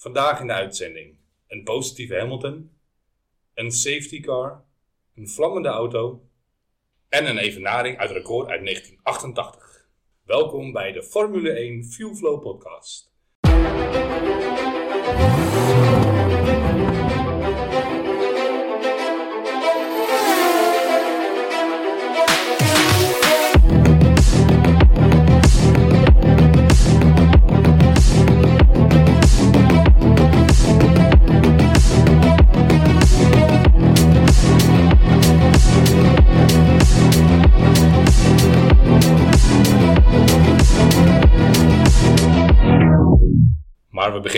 Vandaag in de uitzending een positieve Hamilton, een safety car, een vlammende auto en een evenaring uit record uit 1988. Welkom bij de Formule 1 Fuel Flow podcast.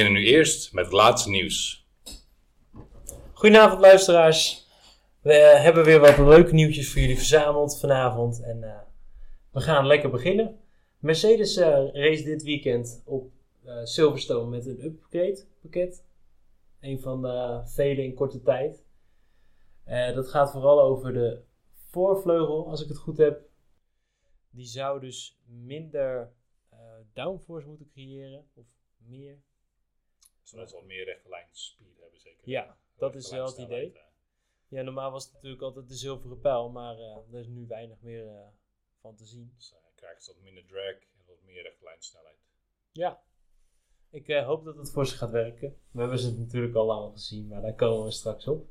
Beginnen nu eerst met het laatste nieuws. Goedenavond luisteraars. We eh, hebben weer wat leuke nieuwtjes voor jullie verzameld vanavond. En eh, we gaan lekker beginnen. Mercedes eh, race dit weekend op Silverstone met een upgrade pakket. Een van de vele in korte tijd. Dat gaat vooral over de voorvleugel, als ik het goed heb. Die zou dus minder downforce moeten creëren. Of meer. Zodat ze wat meer rechte lijn speed hebben zeker. Ja, dat is wel het idee. Ja, normaal was het natuurlijk altijd de zilveren pijl, maar eh er is nu weinig meer eh, van te zien. Dus eh, krijgen ze wat minder drag en wat meer rechte lijnsnelheid. Ja, ik eh, hoop dat het voor ze gaat werken. We hebben ze natuurlijk al lang gezien, maar daar komen we straks op.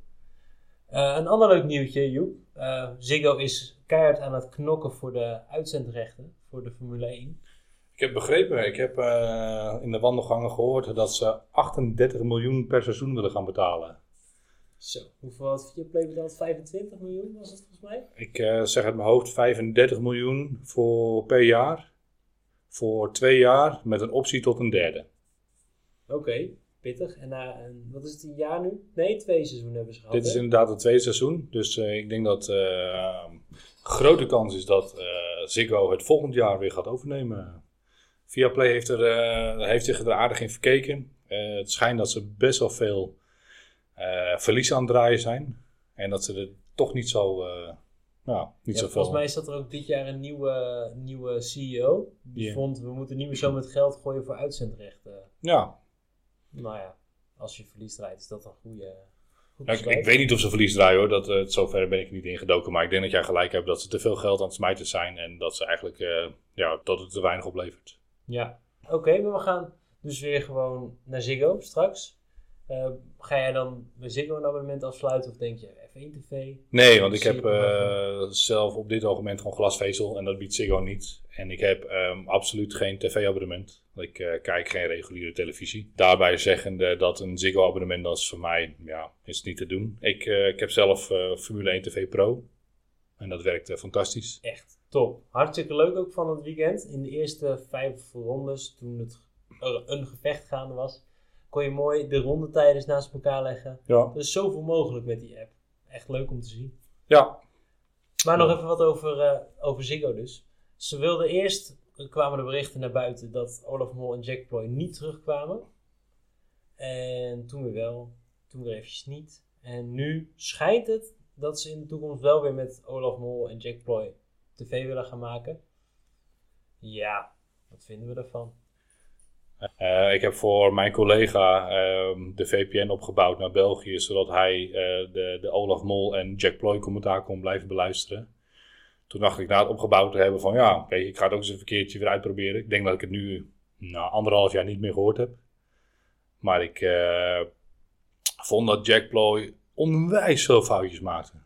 Eh, een ander leuk nieuwtje, Joep. Eh, Ziggo is keihard aan het knokken voor de uitzendrechten voor de Formule 1. Ik heb begrepen, ik heb eh, in de wandelgangen gehoord dat ze 38 miljoen per seizoen willen gaan betalen. Zo. Hoeveel had Viaplay betaald? 25 miljoen was het volgens mij? Ik eh, zeg uit mijn hoofd 35 miljoen voor, per jaar. Voor twee jaar met een optie tot een derde. Oké, pittig. En, na en wat is het, een jaar nu? Nee, twee seizoenen hebben ze gehad. Dit is hè? inderdaad het tweede seizoen. Dus eh, ik denk dat grote kans is dat Ziggo het volgend jaar weer gaat overnemen. Viaplay heeft, er, eh, heeft zich er aardig in verkeken. Eh, het schijnt dat ze best wel veel eh, verlies aan het draaien zijn. En dat ze er toch niet zo... nou, niet Ja, zoveel... volgens mij is dat er ook dit jaar een nieuwe, nieuwe CEO. Die vond, we moeten niet meer zo met geld gooien voor uitzendrechten. Ja, Nou ja, als je verlies draait, is dat een goede. goed Ja, ik, weet niet of ze verlies draaien hoor, dat, zover ben ik niet ingedoken. Maar ik denk dat jij gelijk hebt dat ze te veel geld aan het smijten zijn. En dat ze eigenlijk, ja, dat het te weinig oplevert. Ja, oké, maar we gaan dus weer gewoon naar Ziggo straks. Eh, ga jij dan bij Ziggo een abonnement afsluiten of denk je F1 TV? Nee, want ik heb eh, zelf op dit moment gewoon glasvezel en dat biedt Ziggo niet. En ik heb ehm, absoluut geen tv-abonnement. Ik eh, kijk geen reguliere televisie. Daarbij zeggende dat een Ziggo-abonnement, dat is voor mij, ja, is niet te doen. Ik, eh, ik heb zelf eh, Formule 1 TV Pro. En dat werkt eh, fantastisch. Echt top. Hartstikke leuk ook van het weekend. In de eerste vijf rondes, toen het er een gevecht gaande was, kon je mooi de rondetijden naast elkaar leggen. Ja. Er is zoveel mogelijk met die app. Echt leuk om te zien. Ja, Maar nog even wat over, eh, over Ziggo dus. Ze wilden eerst, er kwamen de berichten naar buiten dat Olaf Mol en Jack Ploy niet terugkwamen. En toen weer wel, toen weer eventjes niet. En nu schijnt het dat ze in de toekomst wel weer met Olaf Mol en Jack Ploy tv willen gaan maken. Ja, wat vinden we daarvan? Eh, ik heb voor mijn collega ehm, de VPN opgebouwd naar België, zodat hij eh, de, de Olaf Mol en Jack Ploy commentaar kon blijven beluisteren. Toen dacht ik na het opgebouwd te hebben van ja, oké, ik ga het ook eens een keertje weer uitproberen. Ik denk dat ik het nu nou, anderhalf jaar niet meer gehoord heb. Maar ik eh, vond dat Jack Ploy onwijs veel foutjes maakte.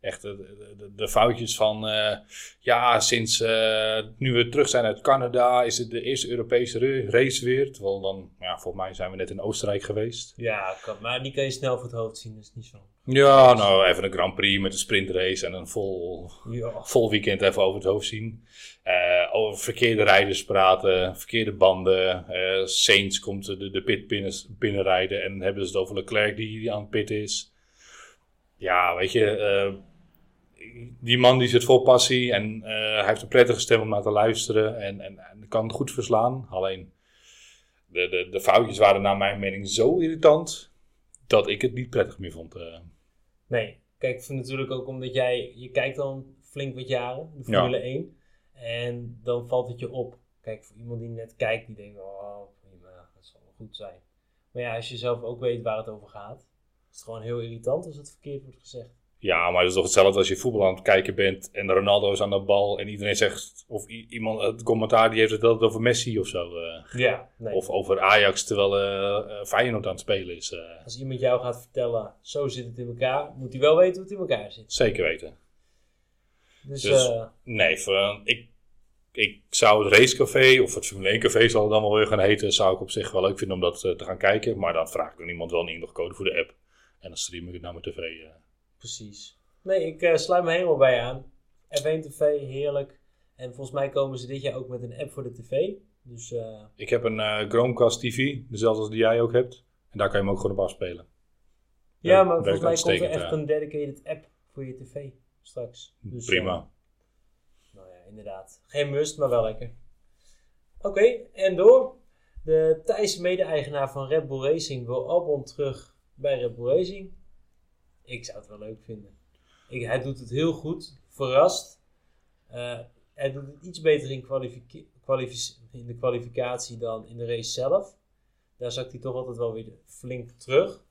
Echt de, de- de, de foutjes van, eh, ja, sinds eh, nu we terug zijn uit Canada is het de eerste Europese ra- race weer. Terwijl dan, ja, volgens mij zijn we net in Oostenrijk geweest. Ja, kan, maar die kan je snel voor het hoofd zien, dat is niet zo. Ja, nou, even een Grand Prix met een sprintrace en een vol, Ja, vol weekend even over het hoofd zien. Eh, over verkeerde rijders praten, verkeerde banden. eh Saints komt de, de pit binnen, binnenrijden en hebben ze het over Leclerc die, die aan het pit is. Ja, weet je, eh, die man die zit vol passie en eh, hij heeft een prettige stem om naar te luisteren en, en, en kan goed verslaan. Alleen, de, de, de foutjes waren naar mijn mening zo irritant dat ik het niet prettig meer vond. eh. Nee, kijk, ik vind natuurlijk ook omdat jij, je kijkt al flink wat jaren, de Ja. Formule 1. En dan valt het je op. Kijk, voor iemand die net kijkt, die denkt, oh prima, dat zal wel goed zijn. Maar ja, als je zelf ook weet waar het over gaat, is het gewoon heel irritant als het verkeerd wordt gezegd. Ja, maar het is toch hetzelfde als je voetbal aan het kijken bent en Ronaldo is aan de bal en iedereen zegt, of iemand, het commentaar die heeft het altijd over Messi of zo. eh. Ja, nee. Of over Ajax terwijl eh, Feyenoord aan het spelen is. Als iemand jou gaat vertellen, zo zit het in elkaar, moet hij wel weten hoe het in elkaar zit. zeker weten. Dus, Dus- Nee, voor, ik, ik zou het racecafé of het Formule 1 café zal het dan wel weer gaan heten, zou ik op zich wel leuk vinden om dat te gaan kijken. Maar dan vraag ik dan iemand wel een inlogcode voor de app. En dan stream ik het naar mijn tv. Precies. Nee, ik eh, sluit me helemaal bij aan. F1 TV, heerlijk. En volgens mij komen ze dit jaar ook met een app voor de tv. Dus eh, Ik heb een eh Chromecast TV, dezelfde als die jij ook hebt. En daar kan je hem ook gewoon op afspelen. ja, maar volgens mij komt er echt een dedicated app voor je tv straks. Dus, Prima. nou ja, inderdaad. Geen must, maar wel lekker. Oké, en door. De Thaise mede-eigenaar van Red Bull Racing wil Albon terug bij Red Bull Racing. Ik zou het wel leuk vinden. Ik, hij doet het heel goed, verrast. Eh, hij doet het iets beter in, in de kwalificatie dan in de race zelf. Daar zakt hij toch altijd wel weer flink terug.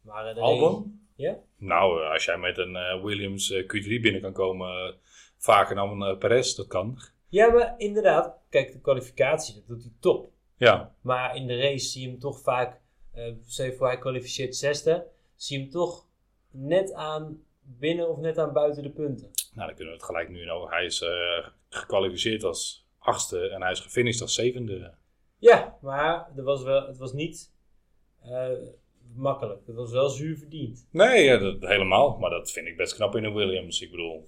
Maar eh, de race- Albon? Ja? Nou, eh, als jij met een Williams eh, Q3 binnen kan komen, vaker dan een uh, Perez, dat kan. Ja, maar inderdaad, kijk, de kwalificatie, dat doet hij top. Ja, Maar in de race zie je hem toch vaak, je voor hij kwalificeert zesde, zie je hem toch net aan binnen of net aan buiten de punten. nou dan kunnen we het gelijk nu over. Hij is eh, gekwalificeerd als achtste en hij is gefinished als zevende. Ja, maar er was wel, het was niet eh, makkelijk. Het was wel zuur verdiend. Nee, ja, dat, helemaal. Maar dat vind ik best knap in een Williams. Ik bedoel,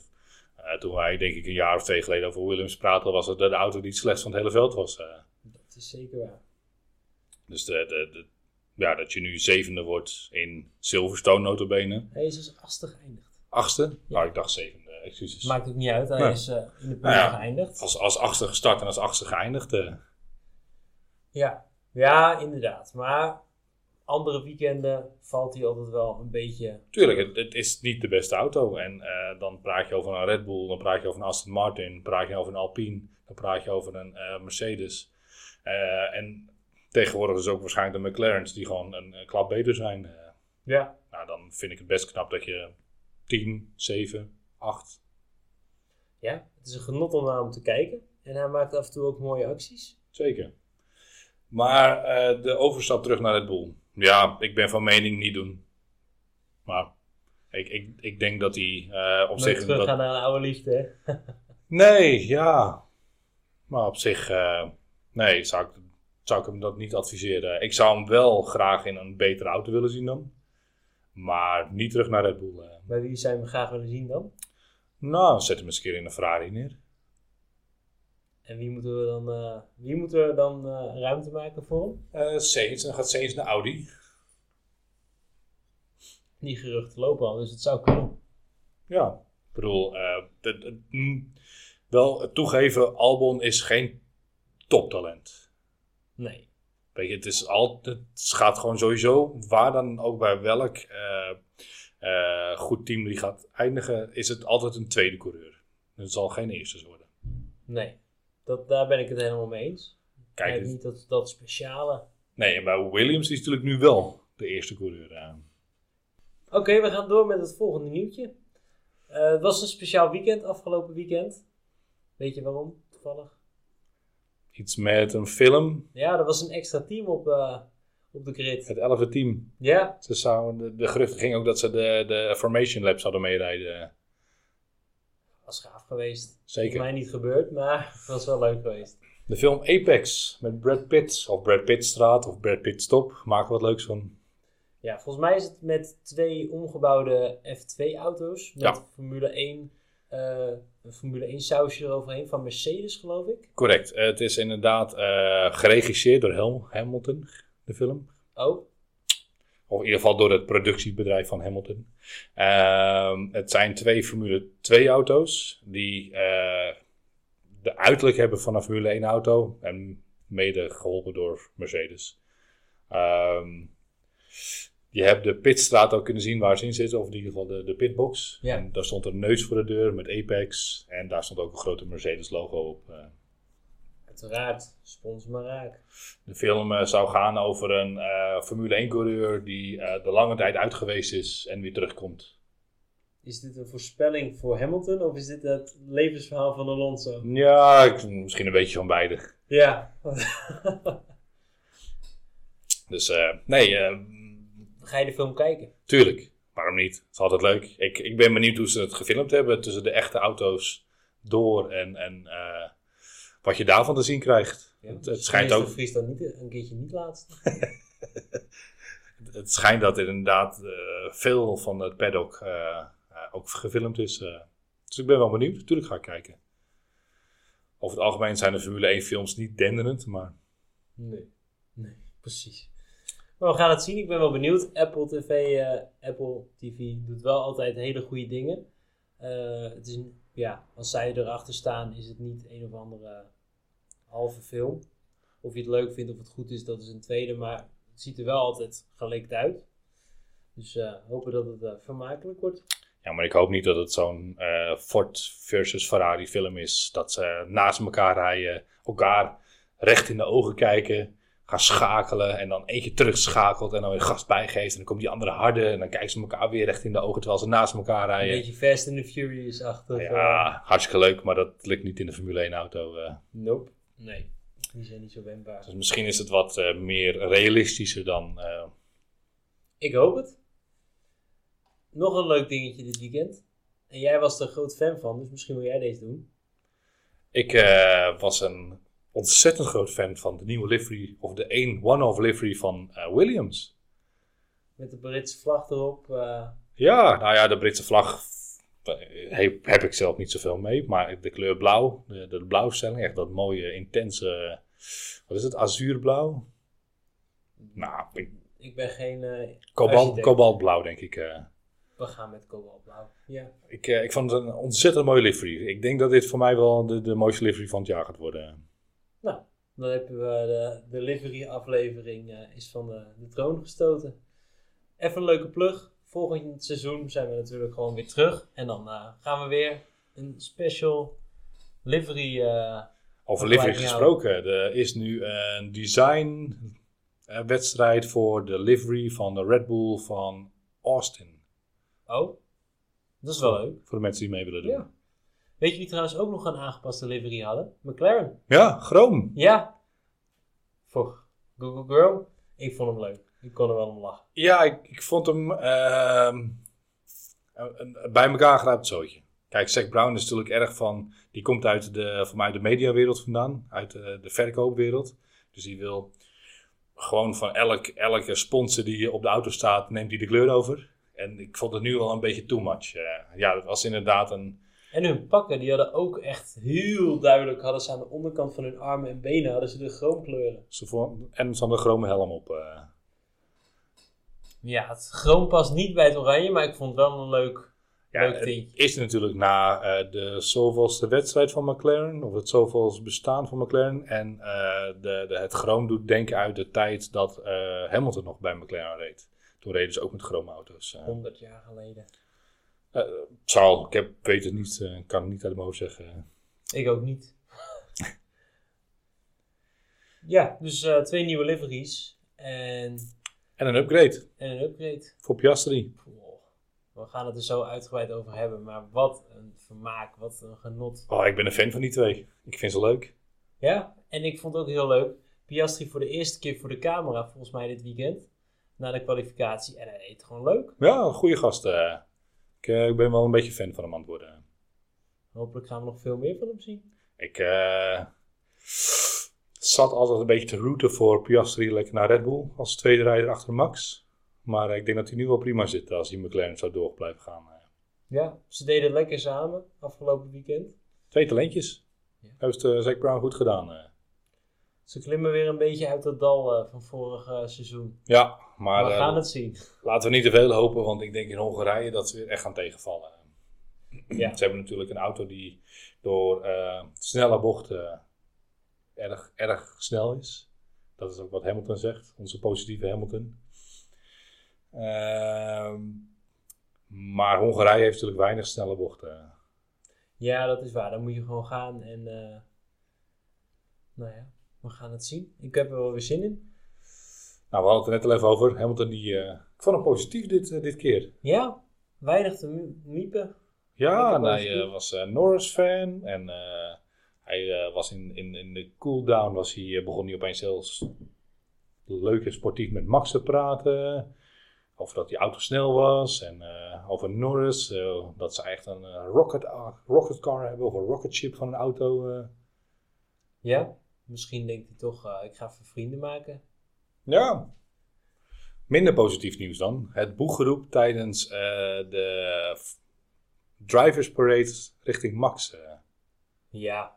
eh, toen wij denk ik een jaar of twee geleden over Williams praten, was het de auto die het slechtst van het hele veld was. Dat is zeker waar. dus de, de, de- ja, dat je nu zevende wordt in Silverstone notabene. Hij is als achtste geëindigd. Achtste? Nou, ik dacht zevende. Excuses. Maakt ook niet uit, hij Nee. is eh, in de punten Nou ja, geëindigd. Als, als achtste gestart en als achtste geëindigd. eh. Ja. ja, inderdaad. Maar andere weekenden valt hij altijd wel een beetje... Tuurlijk, het, het is niet de beste auto. En eh, dan praat je over een Red Bull, dan praat je over een Aston Martin, dan praat je over een Alpine, dan praat je over een eh, Mercedes. Eh, en tegenwoordig is het ook waarschijnlijk de McLaren's die gewoon een, een klap beter zijn. Eh, Ja, nou, dan vind ik het best knap dat je 10, 7, 8. ja, het is een genot om naar hem te kijken. En hij maakt af en toe ook mooie acties. Zeker. Maar eh, de overstap terug naar Red Bull. Ja, ik ben van mening niet doen. Maar ik, ik, ik denk dat hij eh, op zich... terug dat- gaan naar een oude liefde, hè? Nee, ja. Maar op zich, eh, nee, zou ik, zou ik hem dat niet adviseren. Ik zou hem wel graag in een betere auto willen zien dan. Maar niet terug naar Red Bull. eh. Bij wie zijn we graag willen zien dan? Nou, zet hem eens een keer in een Ferrari neer. En wie moeten we dan, eh, wie moeten we dan eh, ruimte maken voor hem? Eh Sainz, dan gaat Sainz naar Audi. Die geruchten lopen al, dus het zou kunnen. Ja. Ik bedoel, eh, mm, wel toegeven, Albon is geen toptalent. Nee. Weet je, het, is altijd, het gaat gewoon sowieso, waar dan ook bij welk eh, eh, goed team die gaat eindigen, is het altijd een tweede coureur. Het zal geen eerste worden. Nee. Dat, daar ben ik het helemaal mee eens. Kijk, het- niet dat, dat speciale. nee, en bij Williams is natuurlijk nu wel de eerste coureur. eh. Oké, we gaan door met het volgende nieuwtje. Eh, het was een speciaal weekend, afgelopen weekend. Weet je waarom, toevallig? Iets met een film, Ja, er was een extra team op, eh, op de grid. het elfde team. Ja, Ze zouden, de, de geruchten gingen ook dat ze de, de Formation Lab zouden meerijden. was gaaf geweest. Zeker. Volgens mij niet gebeurd, maar het was wel leuk geweest. De film Apex met Brad Pitt, of Brad Pitt Straat, of Brad Pitt Stop. Maak er wat leuks van. Ja, volgens mij is het met twee omgebouwde F2-auto's. Met Ja. Formule 1, eh, een Formule 1 sausje eroverheen van Mercedes, geloof ik. Correct. Eh, het is inderdaad eh, geregisseerd door Hamilton, de film. Oh, Of in ieder geval door het productiebedrijf van Hamilton. Ehm, het zijn twee Formule 2 auto's die eh, de uiterlijk hebben van een Formule 1 auto. En mede geholpen door Mercedes. Ehm, je hebt de pitstraat ook kunnen zien waar ze in zitten. Of in ieder geval de, de pitbox. Ja. En daar stond een neus voor de deur met Apex. En daar stond ook een grote Mercedes logo op. eh. Uiteraard, spons maar raak. De film eh, zou gaan over een eh, Formule 1-coureur die de lange tijd uit geweest is en weer terugkomt. Is dit een voorspelling voor Hamilton of is dit het levensverhaal van Alonso? Ja, ik- misschien een beetje van beide. Ja. Dus nee, Ga je de film kijken? tuurlijk. Waarom niet? Het is altijd leuk. Ik, ik ben benieuwd hoe ze het gefilmd hebben tussen de echte auto's door en, en eh, wat je daarvan te zien krijgt. Het, het schijnt ook, Vries dan niet, een keertje niet laatst? het schijnt dat er inderdaad eh, veel van het paddock eh, eh, ook gefilmd is. eh. dus ik ben wel benieuwd. Natuurlijk ga ik kijken. Over het algemeen zijn de Formule 1 films niet denderend, maar Nee. Nee, precies. Maar we gaan het zien. Ik ben wel benieuwd. Apple TV, eh, Apple TV doet wel altijd hele goede dingen. Eh, het is, ja, als zij erachter staan, is het niet een of andere halve film. Of je het leuk vindt of het goed is, dat is een tweede. Maar het ziet er wel altijd gelikt uit. Dus eh, hopen dat het vermakelijk wordt. Ja, maar ik hoop niet dat het zo'n Ford versus Ferrari film is. Dat ze naast elkaar rijden, elkaar recht in de ogen kijken, gaan schakelen en dan eentje terugschakelt en dan weer gas bijgeeft. En dan komt die andere harder en dan kijken ze elkaar weer recht in de ogen terwijl ze naast elkaar Een rijden. beetje Fast and the Furious achter. Ja, hartstikke leuk, maar dat lukt niet in de Formule 1 auto. eh. nope. Nee, die zijn niet zo wendbaar. Dus misschien is het wat eh, meer realistischer dan... eh, Ik hoop het. Nog een leuk dingetje dit weekend. En jij was er een groot fan van, dus misschien wil jij deze doen. Ik eh, was een ontzettend groot fan van de nieuwe livery, of de één one-off livery van eh, Williams. Met de Britse vlag erop. eh, Ja, nou ja, de Britse vlag eh, heb, heb ik zelf niet zoveel mee. Maar de kleur blauw, de, de blauwstelling, echt dat mooie, intense, wat is het, azuurblauw? Nou, ik- ik ben geen kobalt, kobaltblauw denk ik. We gaan met kobaltblauw. Ja. Ik, ik vond het een ontzettend mooie livery. Ik denk dat dit voor mij wel de, de mooiste livery van het jaar gaat worden. Dan hebben we de, de livery aflevering eh, is van de, de troon gestoten. Even een leuke plug. Volgend seizoen zijn we natuurlijk gewoon weer terug. En dan eh, gaan we weer een special livery... eh, Over livery gesproken, er is nu een design wedstrijd voor de livery van de Red Bull van Austin. oh, dat is wel leuk. Voor de mensen die mee willen doen. Ja. Weet je wie trouwens ook nog een aangepaste livery hadden? McLaren. Ja, Chroom. Ja. Voor Google Girl. Ik vond hem leuk. Ik kon er wel om lachen. Ja, ik, ik vond hem een- een- bij elkaar geraapt zootje. Kijk, Zack Brown is natuurlijk erg van... Die komt uit de, voor mij de mediawereld vandaan. Uit de, de verkoopwereld. Dus die wil gewoon van elk, elke sponsor die op de auto staat... neemt hij de kleur over. En ik vond het nu wel een beetje too much. Eh, ja, dat was inderdaad een... En hun pakken, die hadden ook echt heel duidelijk... hadden ze aan de onderkant van hun armen en benen... hadden ze de chroomkleuren. Ze En ze hadden een chrome helm op. eh. Ja, het chroom past niet bij het oranje... maar ik vond het wel een leuk, Ja, leuk het tintje. is natuurlijk na eh, de zoveelste wedstrijd van McLaren, of het zoveelste bestaan van McLaren. En eh, de, de, het chroom doet denken uit de tijd dat Hamilton nog bij McLaren reed. Toen reden ze ook met chroomauto's. Eh 100 jaar geleden. Eh, zal, ik heb, weet het niet, eh, kan het niet uit hoofd zeggen. Ik ook niet. ja, dus eh, twee nieuwe liveries. En, En een upgrade en een upgrade. voor Piastri. We gaan het er zo uitgebreid over hebben, maar wat een vermaak, wat een genot. Oh, ik ben een fan van die twee. Ik vind ze leuk. Ja, en ik vond het ook heel leuk. Piastri voor de eerste keer voor de camera, volgens mij dit weekend. Na de kwalificatie. En hij het gewoon leuk. Ja, een goede gast. Ik, eh, ik ben wel een beetje fan van hem aan het worden. Hopelijk gaan we nog veel meer van hem zien. Ik eh, zat altijd een beetje te routen voor Piastri lekker naar Red Bull als tweede rijder achter Max. Maar ik denk dat hij nu wel prima zit als hij McLaren zou door blijven gaan. eh. Ja, ze deden het lekker samen afgelopen weekend. Twee talentjes. Ja. Heeft uh, Zack Brown goed gedaan. Ze klimmen weer een beetje uit het dal van vorig seizoen. Ja, maar we eh, gaan het zien. laten we niet te veel hopen, want ik denk in Hongarije dat ze weer echt gaan tegenvallen. Ja. Ze hebben natuurlijk een auto die door eh, snelle bochten erg, erg snel is. Dat is ook wat Hamilton zegt, onze positieve Hamilton. Ehm, maar Hongarije heeft natuurlijk weinig snelle bochten. Ja, dat is waar. Dan moet je gewoon gaan en... eh, Nou ja, we gaan het zien. Ik heb er wel weer zin in. Nou, we hadden het er net al even over. Hamilton, die, eh, ik vond hem positief dit, eh, dit keer. Ja, weinig te mie- miepen. Ja, en hij eh, was Norris-fan. En hij eh, was in, in, in de cooldown, was hij, begon hij opeens zelfs leuk en sportief met Max te praten. Over dat die auto snel was. En over Norris. dat ze echt een rocket, rocket car hebben. Of een rocket ship van een auto. Ja, misschien denkt hij toch, ik ga even vrienden maken. Ja. Minder positief nieuws dan. Het boeggeroep tijdens eh, de Drivers Parade richting Max. eh. Ja,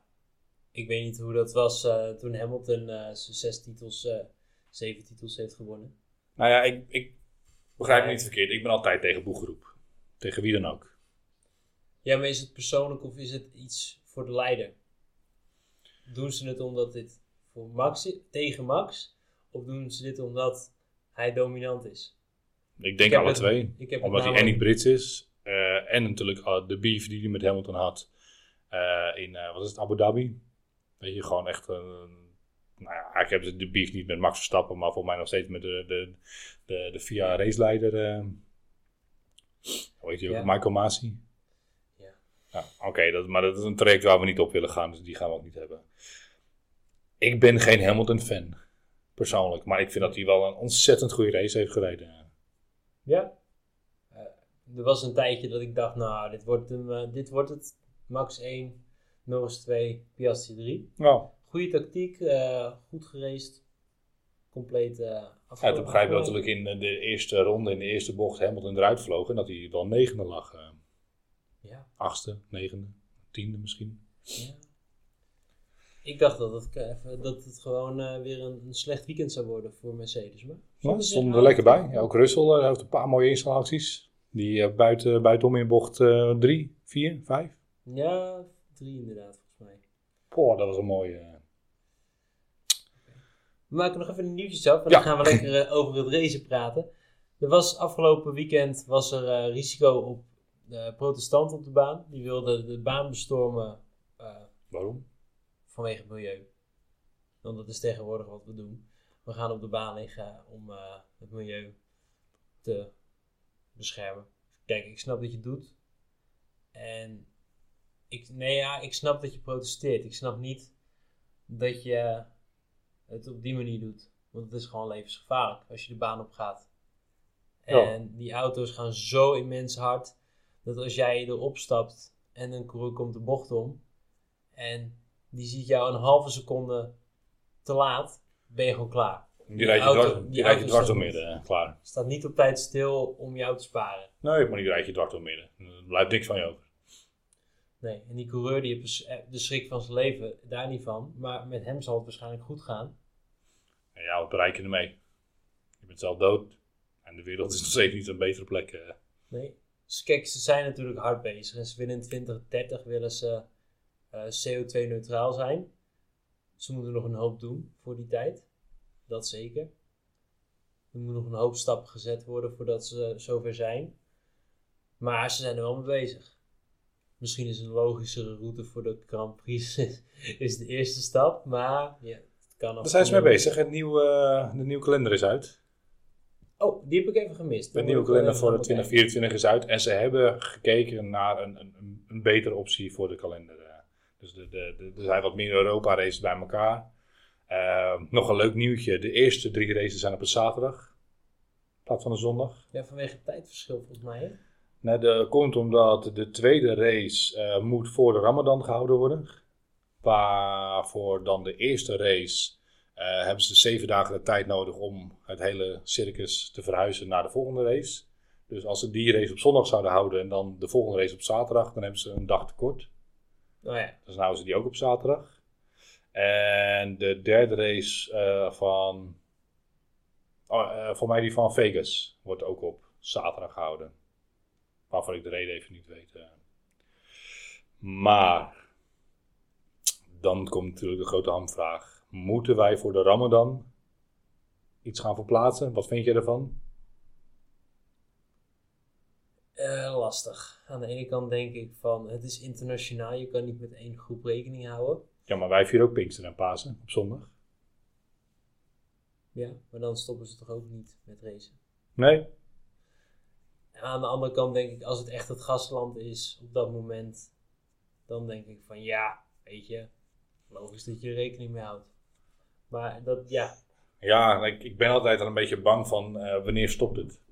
ik weet niet hoe dat was eh, toen Hamilton zijn zes titels, zeven titels heeft gewonnen. Nou ja, ik, ik begrijp me niet verkeerd. Ik ben altijd tegen boeggeroep. Tegen wie dan ook. Ja, maar is het persoonlijk of is het iets voor de leider? Doen ze het omdat dit voor Max tegen Max? Of doen ze dit omdat hij dominant is? Ik denk alle het- twee. ik heb het Omdat hij en niet Brits is. eh, en natuurlijk eh, de beef die hij met Hamilton had. eh, in, wat is het, Abu Dhabi. Weet je, gewoon echt een... Nou ja, ik heb de beef niet met Max Verstappen, maar volgens mij nog steeds met de, de, de, de VIA raceleider. hoe heet die ook? Ja. Michael Masi. Ja. Ja, Oké, dat, maar dat is een traject waar we niet op willen gaan, dus die gaan we ook niet hebben. Ik ben geen Hamilton-fan, persoonlijk. Maar ik vind dat hij wel een ontzettend goede race heeft gereden. Ja. Eh, er was een tijdje dat ik dacht, nou, dit wordt, hem, eh, dit wordt het. Max 1, Norris 2, Piastri 3. Nou, Goede tactiek, eh, goed geraced. Compleet eh Ja, afge- toen begrijp je afge- natuurlijk in de eerste ronde, in de eerste bocht, Hamilton eruit vloog. En dat hij wel negende lag. Ja, achtste, negende, tiende misschien. ja. Ik dacht dat het, eh, dat het gewoon eh, weer een, een slecht weekend zou worden voor Mercedes. Maar Ja, stonden er lekker bij. Ja, ook Russell eh, heeft een paar mooie installaties. Die eh, buiten, buitenom in bocht eh, drie, vier, vijf. Ja, drie inderdaad, volgens mij. Poh, dat was een mooie. We maken nog even een nieuwtjes af en Ja. dan gaan we lekker over het racen praten. Er was afgelopen weekend was er risico op protestanten op de baan. Die wilden de baan bestormen waarom? Vanwege het milieu. Want dat is tegenwoordig wat we doen. We gaan op de baan liggen om eh, het milieu te beschermen. Kijk, ik snap dat je het doet. En ik, nee, ja, ik snap dat je protesteert. Ik snap niet dat je het op die manier doet. Want het is gewoon levensgevaarlijk als je de baan op gaat. Ja. En die auto's gaan zo immens hard dat als jij erop stapt en een coureur komt de bocht om en die ziet jou een halve seconde te laat, ben je gewoon klaar. Die rijd je auto- dwars, die die rijd je dwars door midden. klaar. Staat niet op tijd stil om jou te sparen. Nee, maar die rijd je dwars door midden. Er blijft niks van je over. Nee, en die coureur die heeft dus, eh, de schrik van zijn leven, daar niet van. Maar met hem zal het waarschijnlijk goed gaan. En ja, wat bereik je ermee? Je bent zelf dood. En de wereld is nog steeds niet een betere plek. eh. Nee. Dus kijk, ze zijn natuurlijk hard bezig. En ze willen in 2030 willen ze CO2-neutraal zijn. Ze moeten nog een hoop doen voor die tijd. Dat zeker. Er moeten nog een hoop stappen gezet worden voordat ze zover zijn. Maar ze zijn er wel mee bezig. Misschien is een logischere route voor de Grand Prix is de eerste stap. Maar ja, het kan Daar zijn ze mee bezig. Het nieuwe, eh, de nieuwe kalender is uit. Oh, die heb ik even gemist. De nieuwe moet kalender voor de gaan bekijken. 2024 is uit. En ze hebben gekeken naar een, een, een- een betere optie voor de kalender. Dus de, de, de, er zijn wat meer Europa-races bij elkaar. Eh, nog een leuk nieuwtje. De eerste drie races zijn op een zaterdag. In plaats van een zondag. Ja, vanwege het tijdverschil volgens mij. Hè? Nee, dat komt omdat de tweede race eh, moet voor de Ramadan gehouden worden. Waarvoor dan de eerste race eh, hebben ze zeven dagen de tijd nodig om het hele circus te verhuizen naar de volgende race. Dus als ze die race op zondag zouden houden en dan de volgende race op zaterdag, dan hebben ze een dag tekort. Nou ja, Dus houden ze die ook op zaterdag. En de derde race eh, van, oh, eh, voor mij die van Vegas, wordt ook op zaterdag gehouden. Waarvan ik de reden even niet weet. eh. Maar, dan komt natuurlijk de grote hamvraag. Moeten wij voor de Ramadan iets gaan verplaatsen? Wat vind je ervan? Lastig. Aan de ene kant denk ik van het is internationaal, je kan niet met één groep rekening houden. Ja, maar wij vieren ook Pinkster en Pasen op zondag. Ja, maar dan stoppen ze toch ook niet met racen. Nee? En aan de andere kant denk ik, als het echt het gastland is op dat moment, dan denk ik van ja, weet je, logisch dat je er rekening mee houdt. Maar dat, ja, Ja, ik, ik ben altijd al een beetje bang van eh, wanneer stopt het?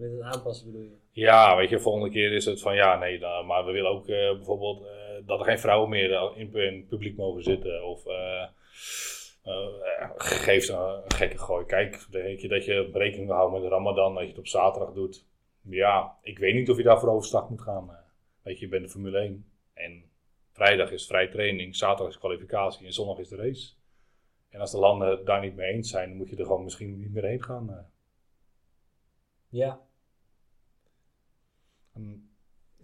met het aanpassen bedoel je. Ja, weet je, volgende keer is het van ja, nee, dan, maar we willen ook eh, bijvoorbeeld eh, dat er geen vrouwen meer in, in het publiek mogen zitten. Of eh eh, geeft een, gekke gooi. Kijk, weet je, dat je rekening houden met de Ramadan, dat je het op zaterdag doet. Ja, ik weet niet of je daarvoor overstag moet gaan. eh. weet je, je bent de Formule 1 en vrijdag is vrij training, zaterdag is kwalificatie en zondag is de race. En als de landen daar niet mee eens zijn, dan moet je er gewoon misschien niet meer heen gaan. eh. Ja,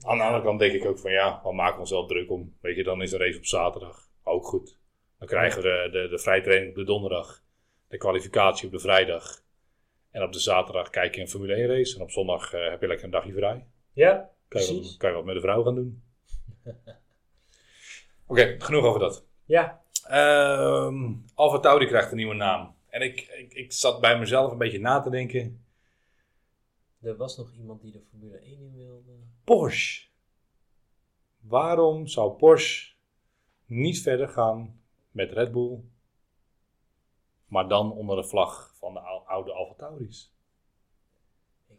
Aan de andere kant denk ik ook van ja, we maken ons wel druk om. Weet je, dan is de race op zaterdag ook goed. Dan krijgen we de, de, de vrijtraining op de donderdag, de kwalificatie op de vrijdag. En op de zaterdag kijk je een Formule 1 race. En op zondag eh, heb je lekker een dagje vrij. ja, Kan je, wat, kan je wat met de vrouw gaan doen. Oké, genoeg over dat. Ja, Ehm Alfa Tauri krijgt een nieuwe naam. En ik, ik, ik zat bij mezelf een beetje na te denken. Er was nog iemand die de Formule 1 in wilde. Porsche. Waarom zou Porsche niet verder gaan met Red Bull, maar dan onder de vlag van de ou- oude Alfa Tauris? Ik,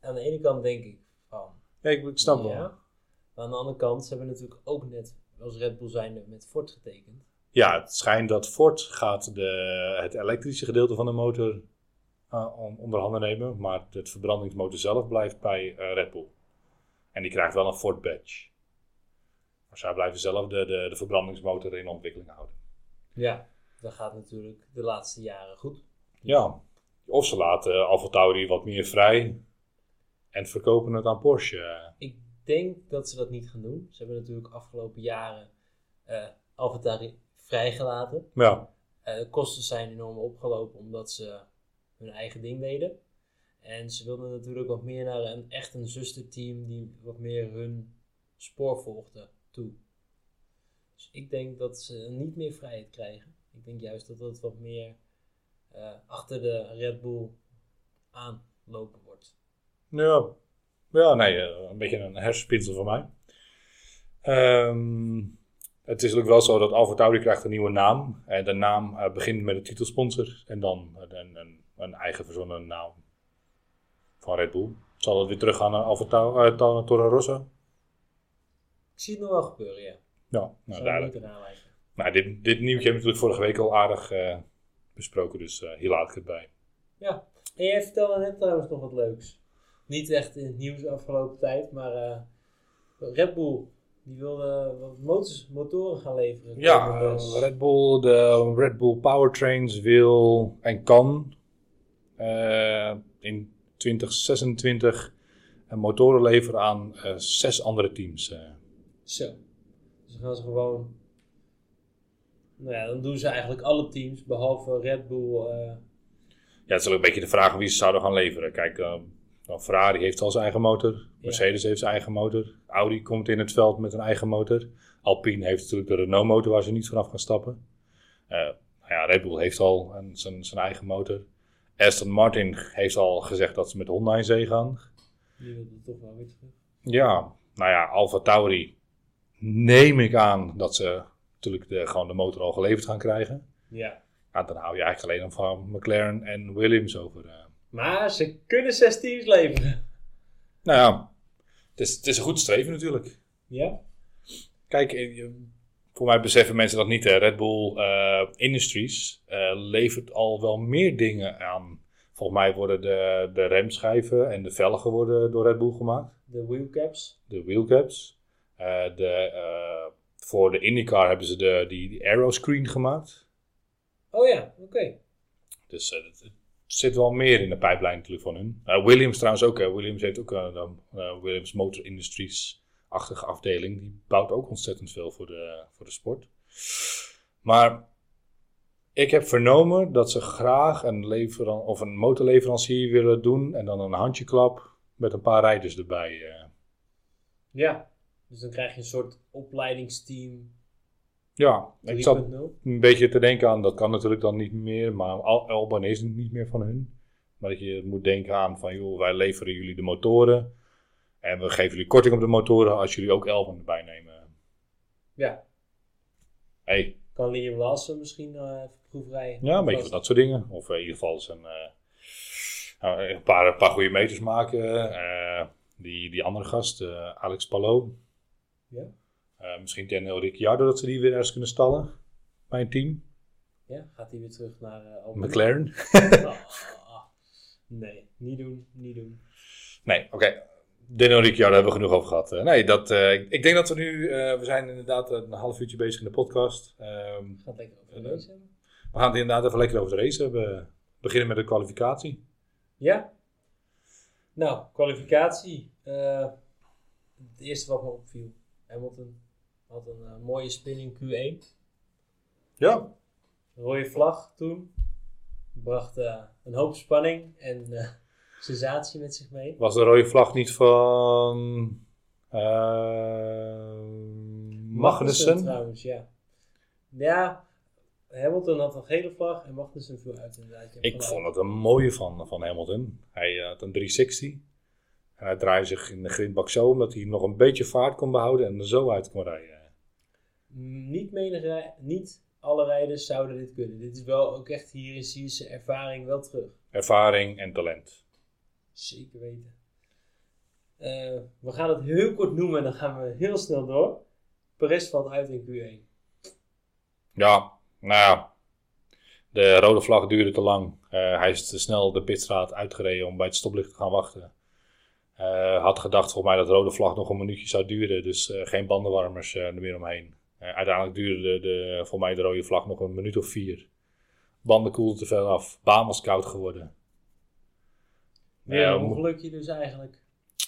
aan de ene kant denk ik van Ja, ik, ik snap wel. Maar aan de andere kant, ze hebben natuurlijk ook net als Red Bull zijnde met Ford getekend. Ja, het schijnt dat Ford gaat de, het elektrische gedeelte van de motor onder handen nemen, maar het verbrandingsmotor zelf blijft bij eh, Red Bull. En die krijgt wel een Ford badge. Maar zij blijven zelf de, de, de verbrandingsmotor in ontwikkeling houden. Ja. Dat gaat natuurlijk de laatste jaren goed. Ja, of ze laten Alfa Tauri wat meer vrij en verkopen het aan Porsche. Ik denk dat ze dat niet gaan doen. Ze hebben natuurlijk afgelopen jaren eh AlphaTauri vrijgelaten. Ja, Eh, de kosten zijn enorm opgelopen omdat ze hun eigen ding deden. En ze wilden natuurlijk wat meer naar een echt een zusterteam die wat meer hun spoor volgde toe. Dus ik denk dat ze niet meer vrijheid krijgen. Ik denk juist dat het wat meer eh, achter de Red Bull aanlopen wordt. ja. ja nee, eh, een beetje een hersenspinsel van mij. Ehm, het is ook wel zo dat Alfa Tauri krijgt een nieuwe naam. En de naam eh, begint met de titelsponsor en dan een, een eigen verzonnen naam van Red Bull. Zal het weer teruggaan naar Alfa uh, Toro Rosso? Ik zie het nog wel gebeuren, ja. Ja, nou duidelijk. Nou, dit, dit nieuwtje hebben we natuurlijk vorige week al aardig eh, besproken, dus eh, hier laat ik het bij. Ja, en jij vertelde net trouwens nog wat leuks. Niet echt in het nieuws de afgelopen tijd, maar Red Bull die wilde wat motors, motoren gaan leveren. Ja, Red Bull, de Red Bull Powertrains wil en kan in 2026 een motoren leveren aan eh, zes andere teams. eh. Zo. Dus dan gaan ze gewoon. Nou ja, dan doen ze eigenlijk alle teams behalve Red Bull. eh, Ja, het is ook een beetje de vraag wie ze zouden gaan leveren. Kijk, eh, nou, Ferrari heeft al zijn eigen motor. Mercedes heeft zijn eigen motor. Audi komt in het veld met een eigen motor. Alpine heeft natuurlijk de Renault motor waar ze niet vanaf gaan stappen. Eh, nou ja, Red Bull heeft al een, zijn, zijn eigen motor. Aston Martin heeft al gezegd dat ze met Honda in zee gaan. die wilden toch wel weer terug. Ja, nou ja, Alfa Tauri neem ik aan dat ze natuurlijk de, gewoon de motor al geleverd gaan krijgen. Ja. Ja, dan hou je eigenlijk alleen nog van McLaren en Williams over. eh. Maar ze kunnen zes teams leveren. Nou ja, het is, het is een goed streven natuurlijk. Ja? Kijk, eh, voor mij beseffen mensen dat niet. hè. Red Bull eh, Industries eh, levert al wel meer dingen aan. Volgens mij worden de, de remschijven en de velgen worden door Red Bull gemaakt. De wheelcaps. De wheelcaps. Eh, de, voor de IndyCar hebben ze de, die, die aeroscreen gemaakt. Oh ja, oké. Dus het, zit wel meer in de pijplijn natuurlijk van hun. Williams trouwens ook. hè. Williams heeft ook een eh, Williams Motor Industries-achtige afdeling. Die bouwt ook ontzettend veel voor de, voor de sport. Maar ik heb vernomen dat ze graag een, leveran of een motorleverancier willen doen. En dan een handjeklap met een paar rijders erbij. eh. Ja. Dus dan krijg je een soort opleidingsteam Ja, ik zat 3.0. een beetje te denken aan, dat kan natuurlijk dan niet meer, maar Al- Alban is niet meer van hun. Maar dat je moet denken aan van, joh, wij leveren jullie de motoren. En we geven jullie korting op de motoren als jullie ook Alban erbij nemen. Ja, Hey, kan Liam Lawson misschien eh even proefrijden. ja, een beetje van dat soort dingen. Of in ieder geval zijn, eh, nou, een, paar, een paar goede meters maken. Eh, die, die andere gast, eh, Alex Palou. Ja? Eh, misschien Daniel Ricciardo, dat ze die weer ergens kunnen stallen bij een team. Ja, gaat hij weer terug naar eh? McLaren. Ah, nee, niet doen, niet doen. Nee, oké. Daniel Ricciardo hebben we genoeg over gehad. Eh, nee, dat, eh, ik, ik denk dat we nu... eh, we zijn inderdaad een half uurtje bezig in de podcast. Ehm, lekker over de race we gaan het inderdaad even lekker over de race hebben. We beginnen met de kwalificatie. Ja? Nou, kwalificatie. Eh, het eerste wat me opviel. Hamilton had een mooie spin in Q1. Ja. Rode vlag toen. Bracht een hoop spanning en sensatie met zich mee. Was de rode vlag niet van... eh Magnussen? trouwens, ja. Ja, Hamilton had een gele vlag en Magnussen viel uit inderdaad. Ik gelijk. vond het een mooie van, van Hamilton. Hij had een 360. En hij draaide zich in de grindbak zo, omdat hij nog een beetje vaart kon behouden en er zo uit kon rijden. Niet, menig niet alle rijders zouden dit kunnen. Dit is wel ook echt hierin zie je zijn ervaring wel terug. Ervaring en talent. Zeker weten. Eh, we gaan het heel kort noemen en dan gaan we heel snel door. Perez valt uit in Q1. Ja, nou ja. De rode vlag duurde te lang. Eh, hij is te snel de pitstraat uitgereden om bij het stoplicht te gaan wachten. Eh, had gedacht volgens mij dat de rode vlag nog een minuutje zou duren. Dus geen bandenwarmers er meer omheen. Uiteindelijk duurde de, de, voor mij de rode vlag nog een minuut of vier. Banden koelden te veel af. Baan was koud geworden. Weer Ja, een mo- ongelukje dus eigenlijk.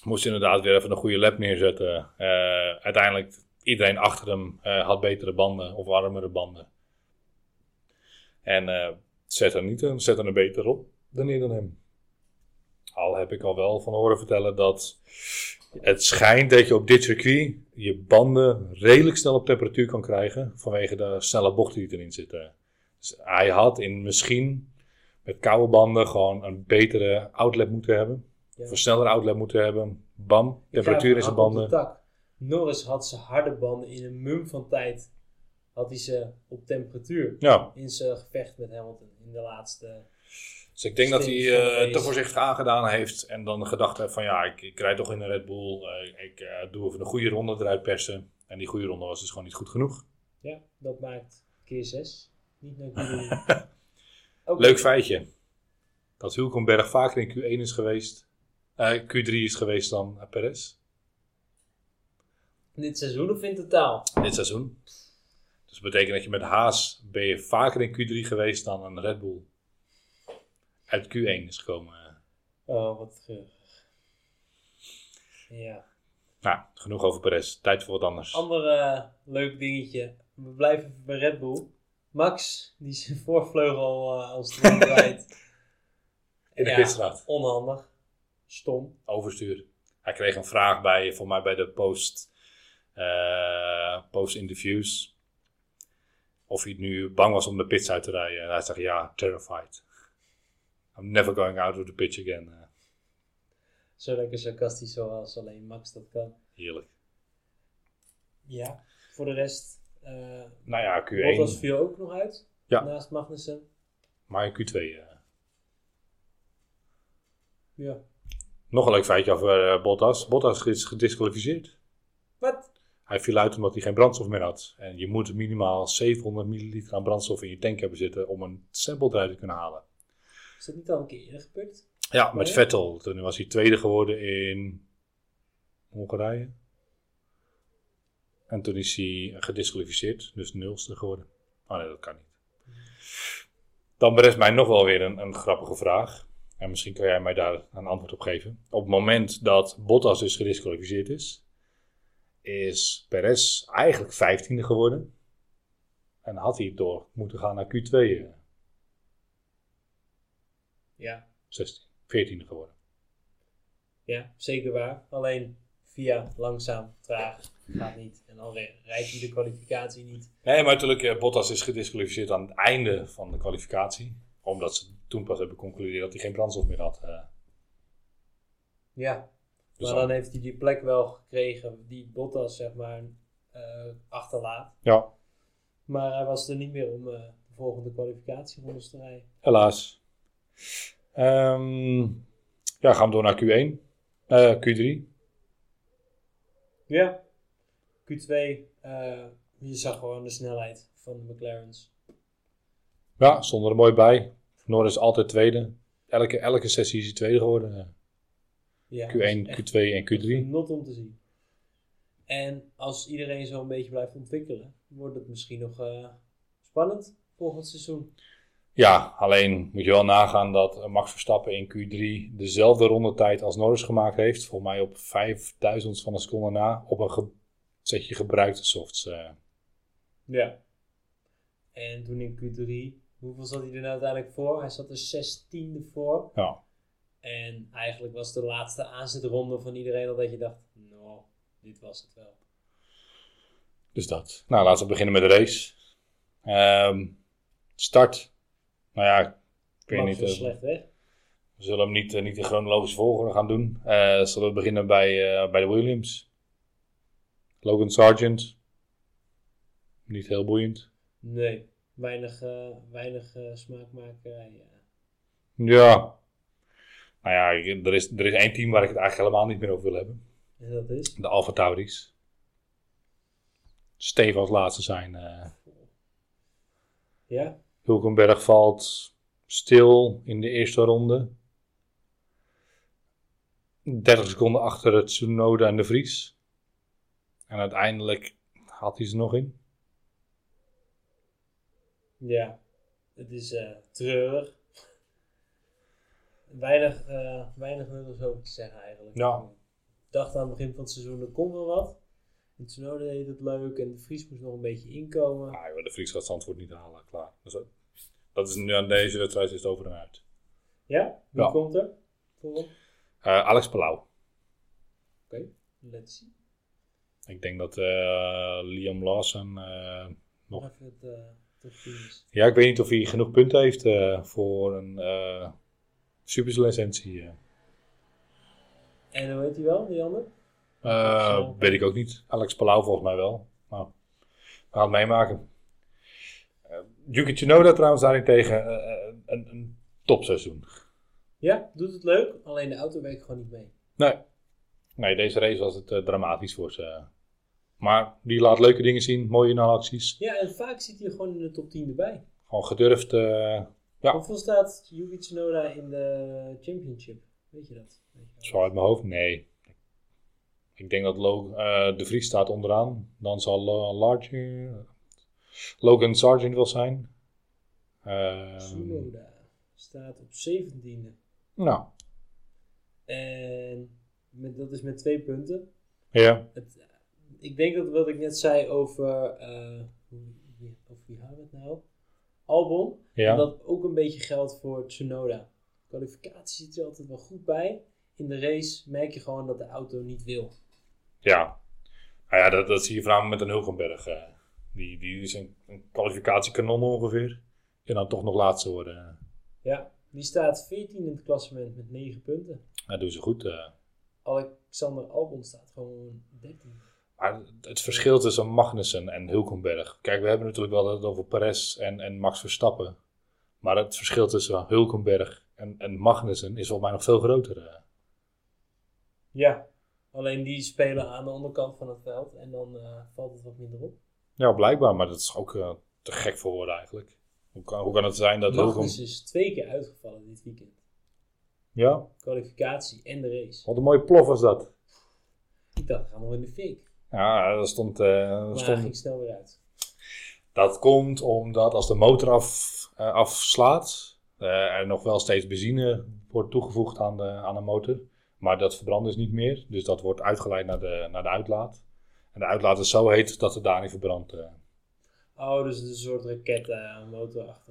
moest inderdaad weer even een goede lap neerzetten. Eh, uiteindelijk, iedereen achter hem eh, had betere banden of warmere banden. En eh zette er niet een, zette er beter op dan neer dan hem. Al heb ik al wel van horen vertellen dat het schijnt dat je op dit circuit je banden redelijk snel op temperatuur kan krijgen vanwege de snelle bochten die erin zitten. Dus hij had in misschien met koude banden gewoon een betere outlet moeten hebben. Ja. Een snellere outlet moeten hebben. Bam, temperatuur in zijn de banden. Norris had zijn harde banden in een mum van tijd. Had hij ze op temperatuur. Ja, In zijn gevecht met Hamilton. In de laatste. dus ik denk dat hij de eh, te voorzichtig aangedaan heeft. En dan gedacht heeft van ja, ik, ik rijd toch in een Red Bull. eh, ik eh, doe even een goede ronde eruit persen. En die goede ronde was dus gewoon niet goed genoeg. Ja, dat maakt keer 6. Niet naar Q3. Oké. Leuk feitje. Dat Hulkenberg vaker in Q1 is geweest. eh, Q3 is geweest dan eh, Perez. Dit seizoen of in totaal? Dit seizoen. Dus dat betekent dat je met Haas ben je vaker in Q3 geweest dan een Red Bull. Uit Q1 is gekomen. Oh, wat treurig. Ja. Nou, genoeg over Perez. Tijd voor wat anders. Ander eh, leuk dingetje. We blijven bij Red Bull. Max, die zijn voorvleugel eh als het rijdt. In de Ja, pitstraat. Onhandig. Stom. overstuur. Hij kreeg een vraag bij, voor mij bij de post, eh, post interviews. Of hij nu bang was om de pits uit te rijden. En hij zegt ja, terrified. I'm never going out of the pitch again. Eh, Zo lekker sarcastisch zoals alleen Max dat kan. heerlijk. Ja. Voor de rest. Eh Nou ja, Bottas Q1. viel ook nog uit. Ja. Naast Magnussen. Maar in Q2. eh. Ja. Nog een leuk feitje over eh, Bottas. Bottas is gedisqualificeerd. Wat? Hij viel uit omdat hij geen brandstof meer had. En je moet minimaal 700 milliliter aan brandstof in je tank hebben zitten om een sample eruit te kunnen halen. Is dat niet al een keer eerder gebeurd? Ja, met? Vettel. Toen was hij tweede geworden in Hongarije. En toen is hij gedisqualificeerd, dus nulste geworden. Oh nee, dat kan niet. Dan berest mij nog wel weer een, een grappige vraag. En misschien kan jij mij daar een antwoord op geven. Op het moment dat Bottas dus gedisqualificeerd is, is Perez eigenlijk vijftiende geworden. En had hij door moeten gaan naar Q2 eh, Ja. 16, 14e geworden. Ja, zeker waar. Alleen via langzaam, traag, gaat niet. En dan rijdt hij de kwalificatie niet. Nee, maar natuurlijk, eh, Bottas is gedisqualificeerd aan het einde van de kwalificatie. Omdat ze toen pas hebben geconcludeerd dat hij geen brandstof meer had. eh. Ja, Dus maar dan heeft hij die plek wel gekregen die Bottas zeg maar eh, achterlaat. Ja, Maar hij was er niet meer om de volgende kwalificatierondes te rijden. helaas. Ehm, ja, gaan we door naar Q1. Eh, Q3. Ja. Q2, eh, je zag gewoon de snelheid van de McLaren's. Ja, stond er mooi bij. Norris altijd tweede. Elke, elke sessie is hij tweede geworden. Ja, Q1, echt Q2 en Q3. Not om te zien. En als iedereen zo een beetje blijft ontwikkelen, wordt het misschien nog eh, spannend volgend seizoen. Ja, alleen moet je wel nagaan dat Max Verstappen in Q3 dezelfde rondetijd als Norris gemaakt heeft. Volgens mij op 5000 van een seconde na op een ge- setje gebruikte softs. eh. Ja. En toen in Q3, hoeveel zat hij er nou uiteindelijk voor? Hij zat er 16e voor. ja. En eigenlijk was de laatste aanzetronde van iedereen al dat je dacht, nou, dit was het wel. Dus dat. Nou, laten we beginnen met de race. Ehm, start. Nou ja, ik weet niet. eh, slecht weg. we zullen hem niet, eh, niet in chronologische volgorde gaan doen. Eh, zullen we beginnen bij, bij de Williams. Logan Sargent. Niet heel boeiend. Nee, weinig, eh, weinig smaakmakerij. ja. Ja. Nou ja, er is, er is één team waar ik het eigenlijk helemaal niet meer over wil hebben. En dat is? De Alfa Tauris. Steven als laatste zijn. Ja, Hulkenberg valt stil in de eerste ronde. 30 seconden achter het Tsunoda en de Vries. En uiteindelijk had hij ze nog in. ja. Het is eh, treurig. Weinig, eh weinig nuttigs over te zeggen eigenlijk. Ja. Ik dacht aan het begin van het seizoen, er komt wel wat. En Tsunoda deed het leuk en de Vries moest nog een beetje inkomen. Ah, joh, de Vries gaat Zandvoort niet halen, klaar. Dus dat, dat is nu aan deze wedstrijd is het over en uit. Ja, wie Ja. komt er? Eh, Alex Palau. Oké, let's see. Ik denk dat eh, Liam Lawson... eh, Nog. Even het top 10 is. ja, ik weet niet of hij genoeg punten heeft voor een eh superlicentie. En hoe heet hij wel, die ander? Eh, weet ik ook niet. Alex Palau volgens mij wel. Nou, we gaan het meemaken. Eh Yuki Tsunoda trouwens daarentegen eh, een, een topseizoen. Ja, doet het leuk, alleen de auto werkt gewoon niet mee. Nee. Nee, deze race was het dramatisch voor ze. Maar die laat leuke dingen zien, mooie nalacties. Ja, en vaak zit hij gewoon in de top 10 erbij. Gewoon gedurfd. Ja. Hoeveel staat Yuki Tsunoda in de championship? Weet je dat? Weet je dat? zo uit mijn hoofd? Nee. Ik denk dat Lo- eh, de Vries staat onderaan. Dan zal uh, Larger, Logan Sargent wel zijn. Eh, Tsunoda staat op 17e. nou, En met, dat is met twee punten. ja. Het, ik denk dat wat ik net zei over. eh, hoe- wie, over wie hadden we het nou? Albon. Ja. Dat ook een beetje geldt voor Tsunoda. Kwalificatie zit er altijd wel goed bij. In de race merk je gewoon dat de auto niet wil. Ja, nou ja dat, dat zie je voornamelijk met een Hulkenberg. eh. die, die is een, een kwalificatiekanon ongeveer. En dan toch nog laatste worden. Ja, die staat 14 in het klassement met 9 punten. Dat doen ze goed. eh. Alexander Albon staat gewoon 13. Maar het verschil tussen Magnussen en Hulkenberg. Kijk, we hebben natuurlijk wel het over Perez en, en Max Verstappen. Maar het verschil tussen Hulkenberg en, en Magnussen is volgens mij nog veel groter. eh. Ja, alleen die spelen aan de onderkant van het veld en dan eh, valt het wat minder op. Ja, blijkbaar. Maar dat is ook eh, te gek voor woorden eigenlijk. Hoe kan, hoe kan het zijn dat. Magnus is twee keer uitgevallen dit weekend. Ja, Kwalificatie en de race. wat een mooie plof was dat. Ik dacht, gaan we in de fik. Ja, dat stond... eh, Maar stond ging snel weer uit. Dat komt omdat als de motor af, afslaat, er nog wel steeds benzine wordt toegevoegd aan de, aan de motor. Maar dat verbrandt dus niet meer. Dus dat wordt uitgeleid naar de, naar de uitlaat. En de uitlaat is zo heet dat het daar niet verbrandt. eh. Oh, dus het is een soort raket, eh,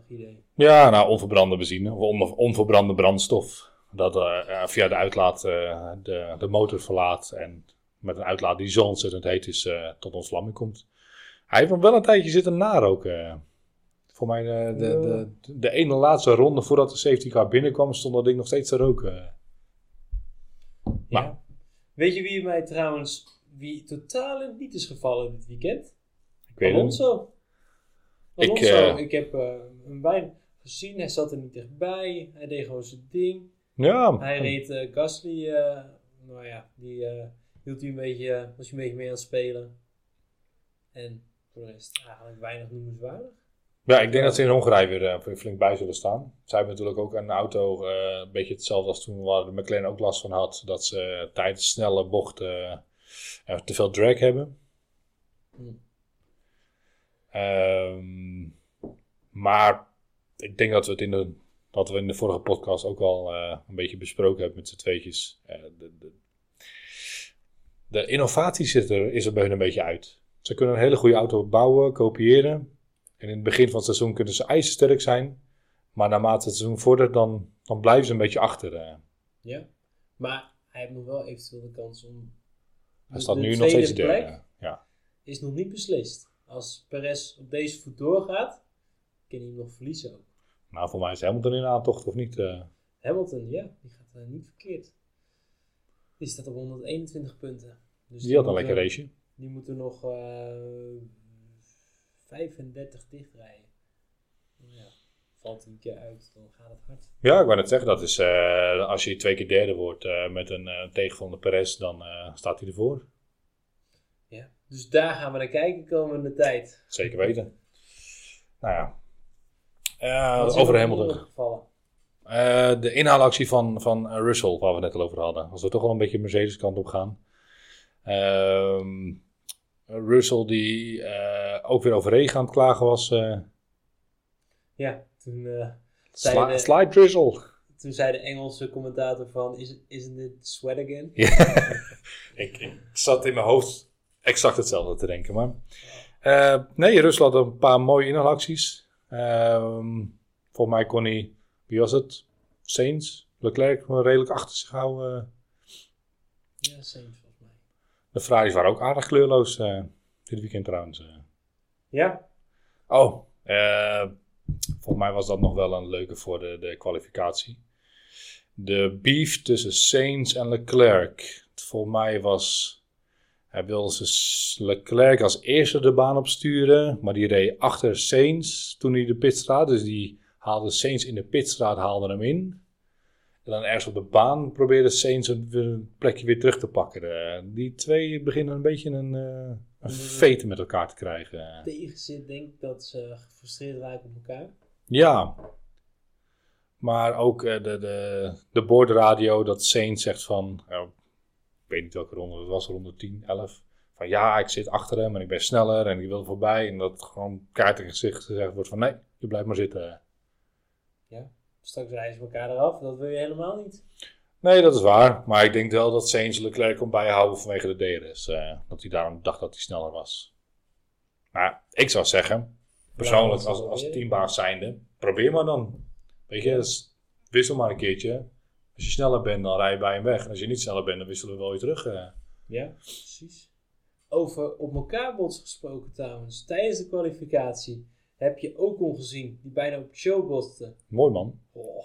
idee. Ja, nou, onverbrande benzine of on, onverbrande brandstof. Dat eh, via de uitlaat de, de motor verlaat en met een uitlaat die zo ontzettend heet is, eh, tot ontvlamming komt. Hij heeft nog wel een tijdje zitten naroken. Voor mij de, de, de, de ene laatste ronde voordat de safety car binnenkwam, stond dat ding nog steeds te roken. Ja. Weet je wie mij trouwens, wie totaal in het niet is gevallen dit weekend? Ik weet het niet. Alonso. Ik, Alonso, eh, ik heb eh, hem weinig gezien. Hij zat er niet dichtbij. Hij deed gewoon zijn ding. Ja, Hij reed eh, Gasly. nou ja, die hield hij een beetje, was hij een beetje mee aan het spelen. En voor de rest eigenlijk weinig noemenswaardig. Ja, ik denk dat ze in Hongarije weer eh, flink bij zullen staan. Ze hebben natuurlijk ook een auto, eh, een beetje hetzelfde als toen waar de McLaren ook last van had, dat ze tijdens snelle bochten eh, te veel drag hebben. Hm. Ehm, maar ik denk dat we het in de, dat we in de vorige podcast ook al een beetje besproken hebben met z'n tweetjes. De, de, de innovatie zit er, is er bij hun een beetje uit. Ze kunnen een hele goede auto bouwen, kopiëren. En in het begin van het seizoen kunnen ze ijzersterk zijn. Maar naarmate het seizoen vordert, dan, dan blijven ze een beetje achter. eh. Ja. Maar hij heeft nog wel eventueel de kans om. Hij staat nu nog steeds derde. plek Ja. Is nog niet beslist. Als Perez op deze voet doorgaat, kan hij hem nog verliezen ook. Nou, voor mij is Hamilton in aantocht of niet. eh. Hamilton, ja, die gaat eh, niet verkeerd. Die staat op 121 punten. Dus die had een lekker raceje. Die moeten nog 35 dichtrijden. Nou ja, valt een keer uit, dan gaat het hard. Ja, ik wou net zeggen, dat is, eh, als je twee keer derde wordt eh, met een eh tegenvallende Perez, dan staat hij ervoor. Ja. Dus daar gaan we naar kijken komende tijd. Zeker weten. Nou ja. Over Hamilton. de inhaalactie van, van Russell, waar we het net al over hadden. Als we toch wel een beetje Mercedes kant op gaan. Ehm, Russell die eh, ook weer over regen aan het klagen was. eh Ja, toen, eh, sli- Zeiden- slide drizzle. toen zei de Engelse commentator van, is, isn't it sweat again? Ik, ik zat in mijn hoofd exact hetzelfde te denken. Maar eh, nee, Rusland had een paar mooie inhaalacties. Ehm volgens mij kon hij, wie was het? Sainz, Leclerc redelijk achter zich houden. Ja, Saints. De Ferraris waren ook aardig kleurloos eh, dit weekend trouwens. eh. Ja, Oh, eh, volgens mij was dat nog wel een leuke voor de, de kwalificatie. De beef tussen Sainz en Leclerc. Volgens mij was. Hij wilde ze Leclerc als eerste de baan opsturen. Maar die reed achter Sainz toen hij de pitstraat. Dus die haalde Sainz in de pitstraat, haalde hem in. En dan ergens op de baan probeerde Sainz een, plekje weer terug te pakken. Eh, die twee beginnen een beetje een, eh een veten met elkaar te krijgen. tegenzit denk ik dat ze gefrustreerd raken op elkaar. Ja. Maar ook eh, de, de, de boordradio dat Sainz zegt van... ja, ik weet niet welke ronde het was, ronde 10, 11. Van ja, ik zit achter hem en ik ben sneller en ik wil voorbij. En dat gewoon kaart in gezicht gezegd wordt van nee, je blijft maar zitten. Straks rijden ze elkaar eraf, dat wil je helemaal niet. Nee, dat is waar. Maar ik denk wel dat Sainz Leclerc kon bijhouden vanwege de DRS. eh, dat hij daarom dacht dat hij sneller was. Maar ik zou zeggen, persoonlijk als, als teambaas zijnde, probeer maar dan. Weet je, dus wissel maar een keertje. Als je sneller bent, dan rij je bij hem weg. En als je niet sneller bent, dan wisselen we wel weer terug. eh. Ja, precies. Over op elkaar bots gesproken trouwens. Tijdens de kwalificatie heb je Ocon gezien, die bijna op Show botste. Mooi man. Oh,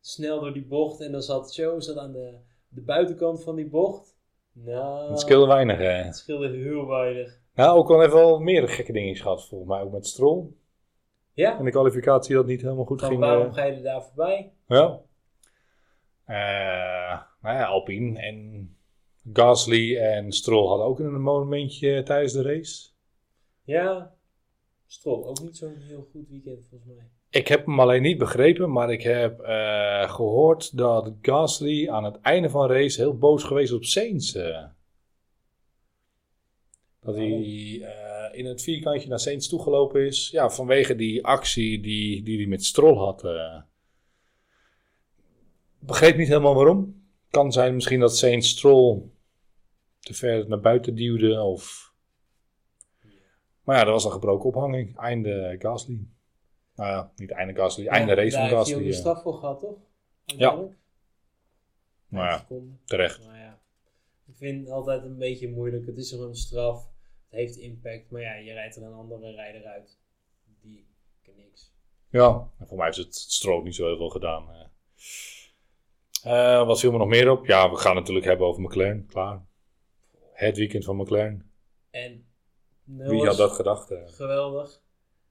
snel door die bocht en dan zat Show zat aan de, de buitenkant van die bocht. Nou, Het scheelde weinig. eh. het scheelde heel weinig. Nou, ook al heeft wel meer gekke dingen gehad, volgens mij. Ook met Stroll. Ja, In de kwalificatie dat niet helemaal goed ging. waarom eh. ga je er daar voorbij? Ja. Eh, nou ja, Alpine en Gasly en Stroll hadden ook een momentje tijdens de race. Ja, Stroll, ook niet zo'n heel goed weekend volgens mij. Ik heb hem alleen niet begrepen, maar ik heb eh, gehoord dat Gasly aan het einde van de race heel boos geweest op Sainz. eh. Dat hij eh, in het vierkantje naar Sainz toegelopen is. Ja, vanwege die actie die, die hij met Stroll had. eh. Begreep niet helemaal waarom. Kan zijn misschien dat Sainz Stroll te ver naar buiten duwde. Of... Maar ja, dat was een gebroken ophanging. Einde Gasly. Nou ja, niet einde Gasly, einde Ja, race daar van heeft hij Gasly. ook een eh. straf voor gehad, toch? Uiteindelijk. Nou ja, terecht. Nou ja. Ik vind het altijd een beetje moeilijk. Het is er een straf. Het heeft impact. Maar ja, je rijdt er een andere rijder uit. Die kan niks. Ja, en voor mij heeft het strook niet zo heel veel gedaan. Eh, wat viel me nog meer op? Ja, we gaan het natuurlijk hebben over McLaren. Klaar. Het weekend van McLaren. En Wie had dat gedacht? eh? geweldig.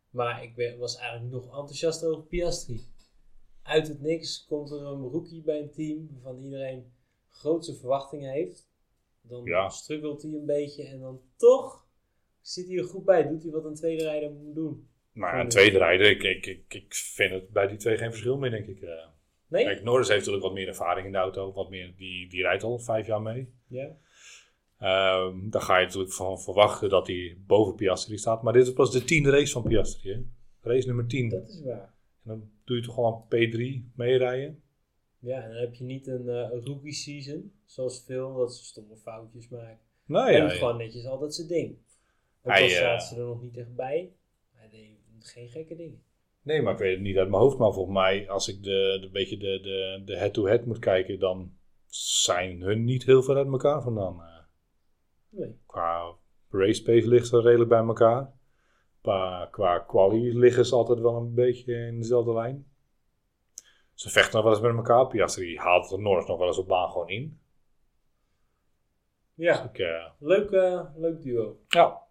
Maar ik ben, was eigenlijk nog enthousiast over Piastri. Uit het niks komt er een rookie bij een team waarvan iedereen grootste verwachtingen heeft. Dan Ja. struggelt hij een beetje en dan toch zit hij er goed bij. Doet hij wat een tweede rijder moet doen. Maar een tweede rijder, ik, ik, ik, ik vind het bij die twee geen verschil meer, denk ik. eh. Nee? Kijk, Norris heeft natuurlijk wat meer ervaring in de auto. Wat meer, die, die rijdt al vijf jaar mee. Ja. Ehm daar ga je natuurlijk van verwachten dat hij boven Piastri staat. Maar dit is pas de tiende race van Piastri. Hè? Race nummer 10. Dat is waar. En dan doe je toch gewoon P3 meerijden. Ja, en dan heb je niet een eh, rookie season, zoals veel, dat ze stomme foutjes maken. Nou en ja, ja. gewoon netjes altijd zijn ding. Ook al eh, zaten ze er nog niet echt bij, hij deed geen gekke dingen. Nee, maar ik weet het niet uit mijn hoofd. Maar volgens mij, als ik de, de, beetje de, de, de head-to-head moet kijken, dan zijn hun niet heel ver uit elkaar vandaan. Nee. qua race pace ligt ze redelijk bij elkaar. Qua, qua quali liggen ze altijd wel een beetje in dezelfde lijn. Ze vechten nog wel eens met elkaar. Piastri haalt de Norris nog wel eens op baan gewoon in. Ja, Ik, eh, leuk, eh, leuk duo. ja,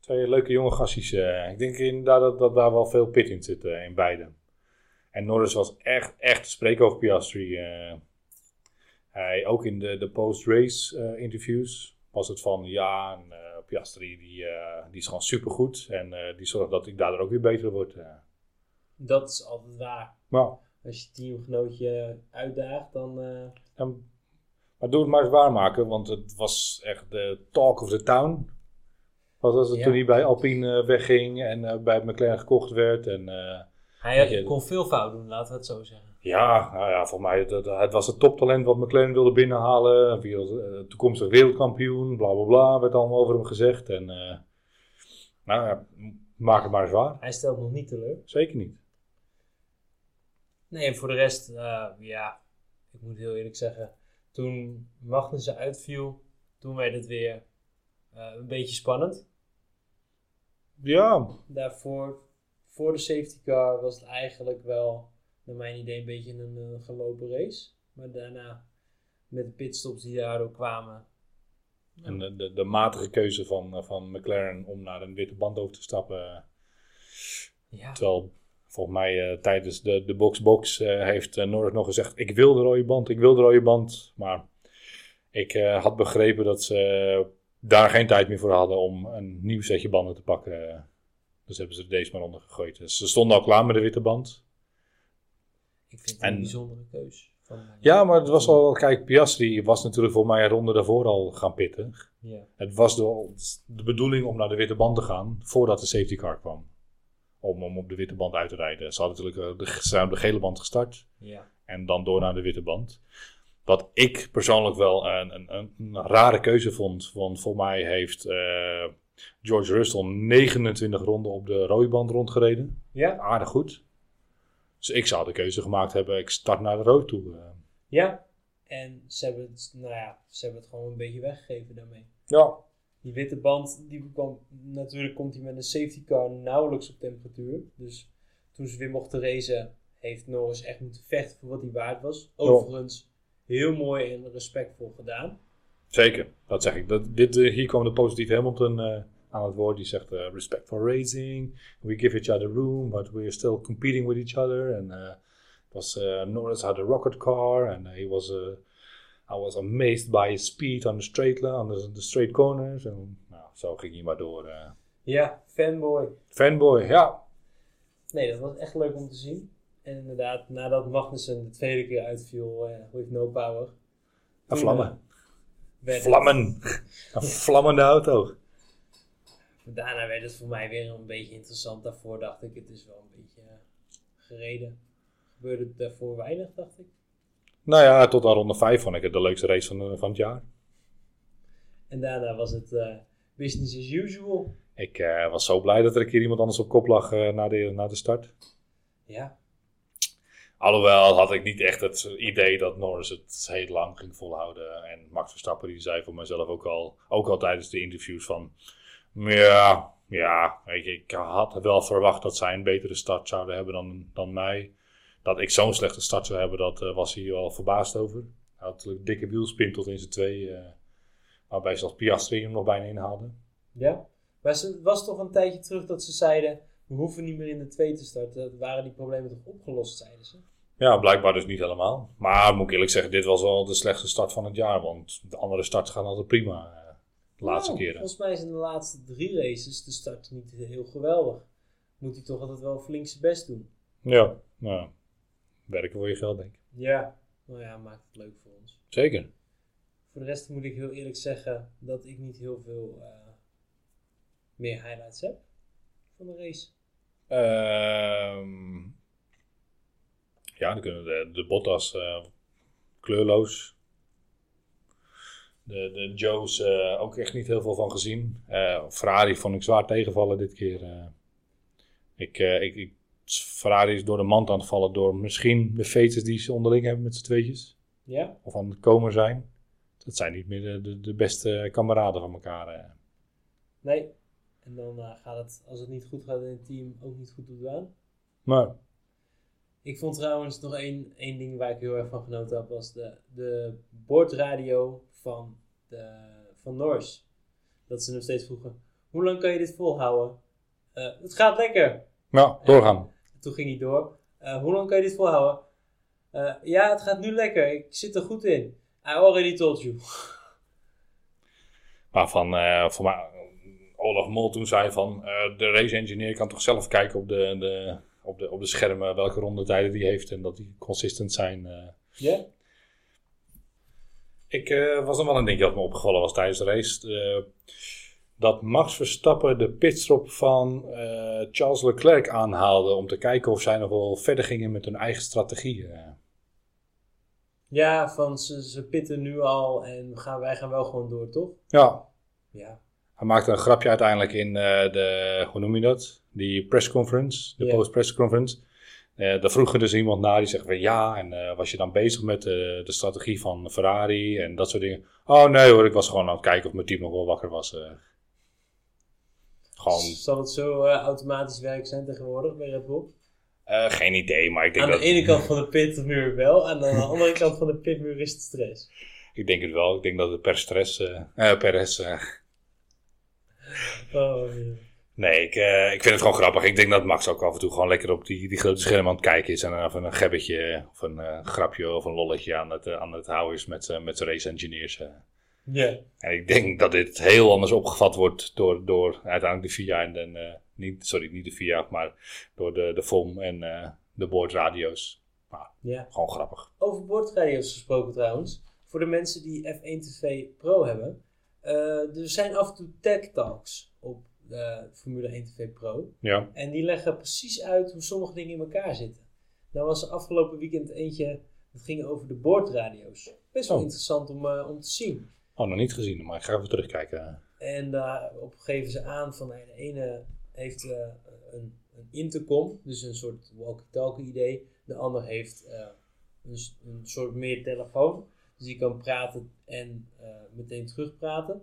twee leuke jonge gastjes. eh. ik denk inderdaad dat, dat daar wel veel pit in zit in beide. En Norris was echt, echt te spreken over Piastri. hij, ook in de, de post-race interviews was het van ja, en, eh, Piastri die, eh, die is gewoon supergoed. En eh, die zorgt dat ik daardoor ook weer beter word. Dat is altijd waar. Maar, Als je teamgenootje uitdaagt, dan... dan- maar doe het maar eens waarmaken, want het was echt de talk of the town. Was het Ja. toen hij bij Alpine wegging en bij McLaren gekocht werd. En, hij je- kon veel fout doen, laten we het zo zeggen. Ja, nou ja, voor mij het, het was het toptalent wat McLaren wilde binnenhalen. Eh, toekomstig wereldkampioen, bla bla bla, werd allemaal over hem gezegd. En eh, nou ja, maak het maar eens waar. Hij stelt nog niet teleur. Zeker niet. Nee, en voor de rest, eh, ja, ik moet heel eerlijk zeggen, toen Magnussen uitviel, toen werd het weer een beetje spannend. Ja, Daarvoor, voor de safety car, was het eigenlijk wel, naar mijn idee, een beetje een eh, gelopen race. Maar daarna, met de pitstops die daardoor kwamen, en de, de, de matige keuze van, eh, van McLaren om naar een witte band over te stappen. ja, Terwijl volgens mij eh, tijdens de, de box-box eh, heeft eh, Norris nog gezegd: Ik wil de rode band, ik wil de rode band. Maar ik eh, had begrepen dat ze daar geen tijd meer voor hadden om een nieuw setje banden te pakken. Dus hebben ze er deze maar onder gegooid. Dus ze stonden al klaar met de witte band. Ik vind het en- een bijzondere keus. Van, Ja, maar het was al, kijk, Piastri was natuurlijk voor mij een ronde daarvoor al gaan pitten. Ja, Het was de, de bedoeling om naar de witte band te gaan voordat de safety car kwam. Om, om op de witte band uit te rijden. Ze hadden natuurlijk eh, de, ze zijn op de gele band gestart. ja. En dan door naar de witte band. Wat ik persoonlijk wel een, een, een, een rare keuze vond. Want voor mij heeft eh, George Russell 29 ronden op de rode band rondgereden. Ja, Aardig goed. Dus ik zou de keuze gemaakt hebben. Ik start naar de rood toe. eh. ja. En ze hebben, het, nou ja, ze hebben het gewoon een beetje weggegeven daarmee. Ja. Die witte band, die kwam, natuurlijk komt hij met een safety car nauwelijks op temperatuur. Dus toen ze weer mochten racen, heeft Norris echt moeten vechten voor wat hij waard was. Overigens, heel mooi en respectvol gedaan. Zeker, dat zeg ik. Dat, dit, eh, hier kwam de positieve Hamilton eh, aan het woord. Die zegt eh, respect for racing. We give each other room, but we're still competing with each other. En het was, eh, Norris had a rocket car. En he was, I was amazed by his speed on the straight, on the, the straight corners. En nou, zo ging hij maar door. Ja, fanboy. fanboy, ja. Nee, dat was echt leuk om te zien. En inderdaad, nadat Magnussen de tweede keer uitviel, with no power. En vlammen. Vlammen. Een vlammende auto. Daarna werd het voor mij weer een beetje interessant. Daarvoor dacht ik, het is wel een beetje eh, gereden. Gebeurde daarvoor weinig, dacht ik. Nou ja, tot aan ronde 5 vond ik het de leukste race van, eh, van het jaar. En daarna was het eh, business as usual. Ik was zo blij dat er een keer iemand anders op kop lag eh, na, de, na de start. Ja, Alhoewel had ik niet echt het idee dat Norris het heel lang ging volhouden. En Max Verstappen die zei voor mezelf ook al, ook al tijdens de interviews van... Ja, ja je, ik had wel verwacht dat zij een betere start zouden hebben dan, dan mij. Dat ik zo'n slechte start zou hebben, dat eh, was hij wel verbaasd over. Hij had een dikke wielspin tot in zijn twee. eh, waarbij zelfs Piastri hem nog bijna inhaalde. Ja? Maar het was toch een tijdje terug dat ze zeiden... We hoeven niet meer in de twee te starten. Dat waren die problemen toch opgelost, zeiden ze. Ja, blijkbaar dus niet helemaal. Maar moet ik eerlijk zeggen, dit was wel de slechtste start van het jaar. Want de andere starts gaan altijd prima. De laatste Nou, keren. Volgens mij zijn de laatste drie races de start niet heel geweldig. Moet hij toch altijd wel flink zijn best doen. Ja, nou, werken voor je geld denk ik. Ja. Nou ja, maakt het leuk voor ons. Zeker. Voor de rest moet ik heel eerlijk zeggen dat ik niet heel veel eh, meer highlights heb van de race. Ehm, ja, dan kunnen de, de Bottas eh, kleurloos. De, de Joe's eh, ook echt niet heel veel van gezien. Eh, Ferrari vond ik zwaar tegenvallen dit keer. eh. ik, ik, ik, Ferrari is door de mand aan het vallen door misschien de fetes die ze onderling hebben met z'n tweetjes. Ja? Of aan het komen zijn. Dat zijn niet meer de, de, de beste kameraden van elkaar. Nee. En dan gaat het, als het niet goed gaat in het team, ook niet goed op de baan. Maar Ik vond trouwens nog één, één ding waar ik heel erg van genoten heb, was de, de bordradio van, de, van Norris. Dat ze hem steeds vroegen, hoe lang kan je dit volhouden? Eh, het gaat lekker. ja, doorgaan. Toen ging hij door. Eh, hoe lang kan je dit volhouden? Eh, ja, het gaat nu lekker. Ik zit er goed in. I already told you. Maar van, mij, Olaf Mol toen zei van, de race engineer kan toch zelf kijken op de, de, op de, op de schermen welke rondetijden die heeft en dat die consistent zijn. Ja? Ik eh, was nog wel een ding dat me opgevallen was tijdens de race. eh, dat Max Verstappen de pitstop van eh, Charles Leclerc aanhaalde om te kijken of zij nog wel verder gingen met hun eigen strategie. Ja, van ze, ze pitten nu al en gaan, wij gaan wel gewoon door, toch? Ja, Ja. Hij maakte een grapje uiteindelijk in de, hoe noem je dat? Die pressconference, de Ja. post-pressconference. Eh daar vroeg er dus iemand naar die zegt van ja, en eh, was je dan bezig met eh, de strategie van Ferrari en dat soort dingen? Oh nee hoor, ik was gewoon aan het kijken of mijn team nog wel wakker was. Gewoon, Zal het zo automatisch werk zijn tegenwoordig bij Red Bull? geen idee, maar ik denk Aan de dat... ene kant van de pitmuur wel, aan de andere kant van de pitmuur is het stress. Ik denk het wel, ik denk dat het per stress, Perez, eh, Oh, ja. Nee, ik, eh, ik vind het gewoon grappig. Ik denk dat Max ook af en toe gewoon lekker op die, die grote scherm aan het kijken is. En dan even een gebbetje of een eh, grapje of een lolletje aan het, eh, aan het houden is met, met zijn race engineers. Ja. En ik denk dat dit heel anders opgevat wordt door, door uiteindelijk de VIA en de, niet, sorry, niet de VIA, maar door de, de FOM en de boordradio's. ja. Gewoon grappig. Over boordradio's gesproken trouwens. Voor de mensen die F1 TV Pro hebben. er zijn af en toe tech talks op de Formule 1 TV Pro. Ja, En die leggen precies uit hoe sommige dingen in elkaar zitten. Nou was er afgelopen weekend eentje, dat ging over de boordradio's. Best wel Oh. interessant om, eh, om te zien. oh, nog niet gezien, maar ik ga even terugkijken. En daarop geven ze aan van nou, de ene heeft eh, een, een intercom, dus een soort walkie-talkie idee. De ander heeft eh, een, een soort meer telefoon, dus die kan praten en meteen terugpraten.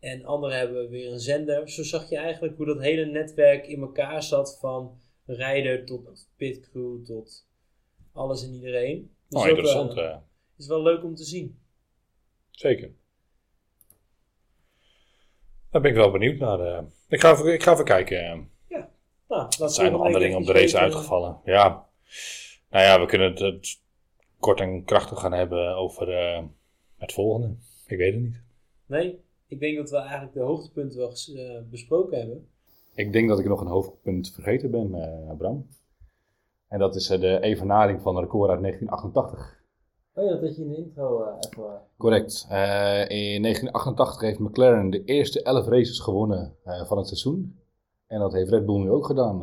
En anderen hebben weer een zender. Zo zag je eigenlijk hoe dat hele netwerk in elkaar zat van rijder tot pitcrew tot alles en iedereen. Dus Oh, dat, interessant. eh, eh. is wel leuk om te zien. Zeker. Daar ben ik wel benieuwd naar. eh. Ik, ga even, ik ga even kijken. eh. Nou, Er laten zijn andere dingen op de race weten. uitgevallen. Ja. Nou ja, we kunnen het, het kort en krachtig gaan hebben over het volgende. Ik weet het niet. Nee, ik denk dat we eigenlijk de hoogtepunten wel eh, besproken hebben. Ik denk dat ik nog een hoofdpunt vergeten ben, eh, Bram. En dat is eh, de evenaring van een record uit 1988. Oh ja, dat had je in de intro even... Correct. In 1988 heeft McLaren de eerste 11 races gewonnen van het seizoen. En dat heeft Red Bull nu ook gedaan.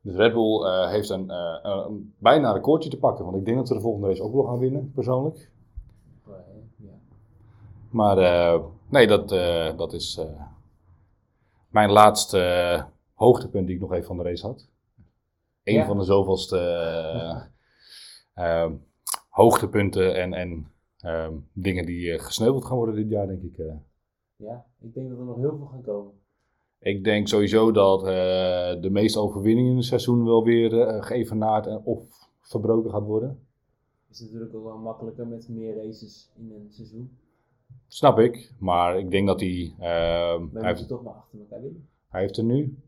dus Red Bull heeft een, een bijna recordje te pakken. Want ik denk dat ze de volgende race ook wel gaan winnen, persoonlijk. Maar eh, nee, dat, eh, dat is eh, mijn laatste hoogtepunt die ik nog even van de race had. een Ja. van de zoveelste hoogtepunten en, en ehm, dingen die gesneuveld gaan worden dit jaar, denk ik. Ja, ik denk dat er nog heel veel gaan komen. Ik denk sowieso dat de meeste overwinningen in het seizoen wel weer eh, geëvenaard en of verbroken gaat worden. Is natuurlijk ook wel makkelijker met meer races in een seizoen. Snap ik, maar ik denk dat hij... Maar hij, heeft, toch maar achter elkaar winnen. hij heeft er nu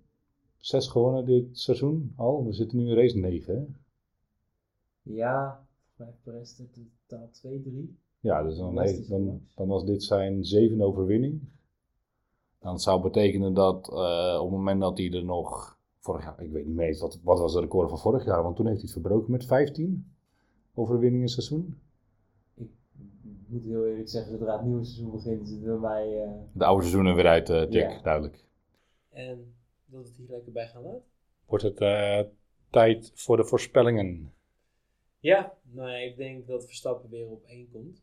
zes gewonnen dit seizoen al. We zitten nu in race 9, hè? Ja, volgens mij heeft Perez er totaal 2, 3. Ja, dus dan, heeft, dan, dan was dit zijn zevende overwinning. Dan zou betekenen dat eh, op het moment dat hij er nog... Vorig jaar, ik weet niet meer wat, wat was de record van vorig jaar? Want toen heeft hij het verbroken met 15 overwinningen in het seizoen. Ik moet heel eerlijk zeggen, zodra het nieuwe seizoen begint, is het bij mij... eh, De oude seizoenen weer uit, eh Jack, Ja. duidelijk. En dat we het hier lekker bij gaan laten. Wordt het eh, tijd voor de voorspellingen? Ja, nou ja, ik denk dat Verstappen weer op één komt.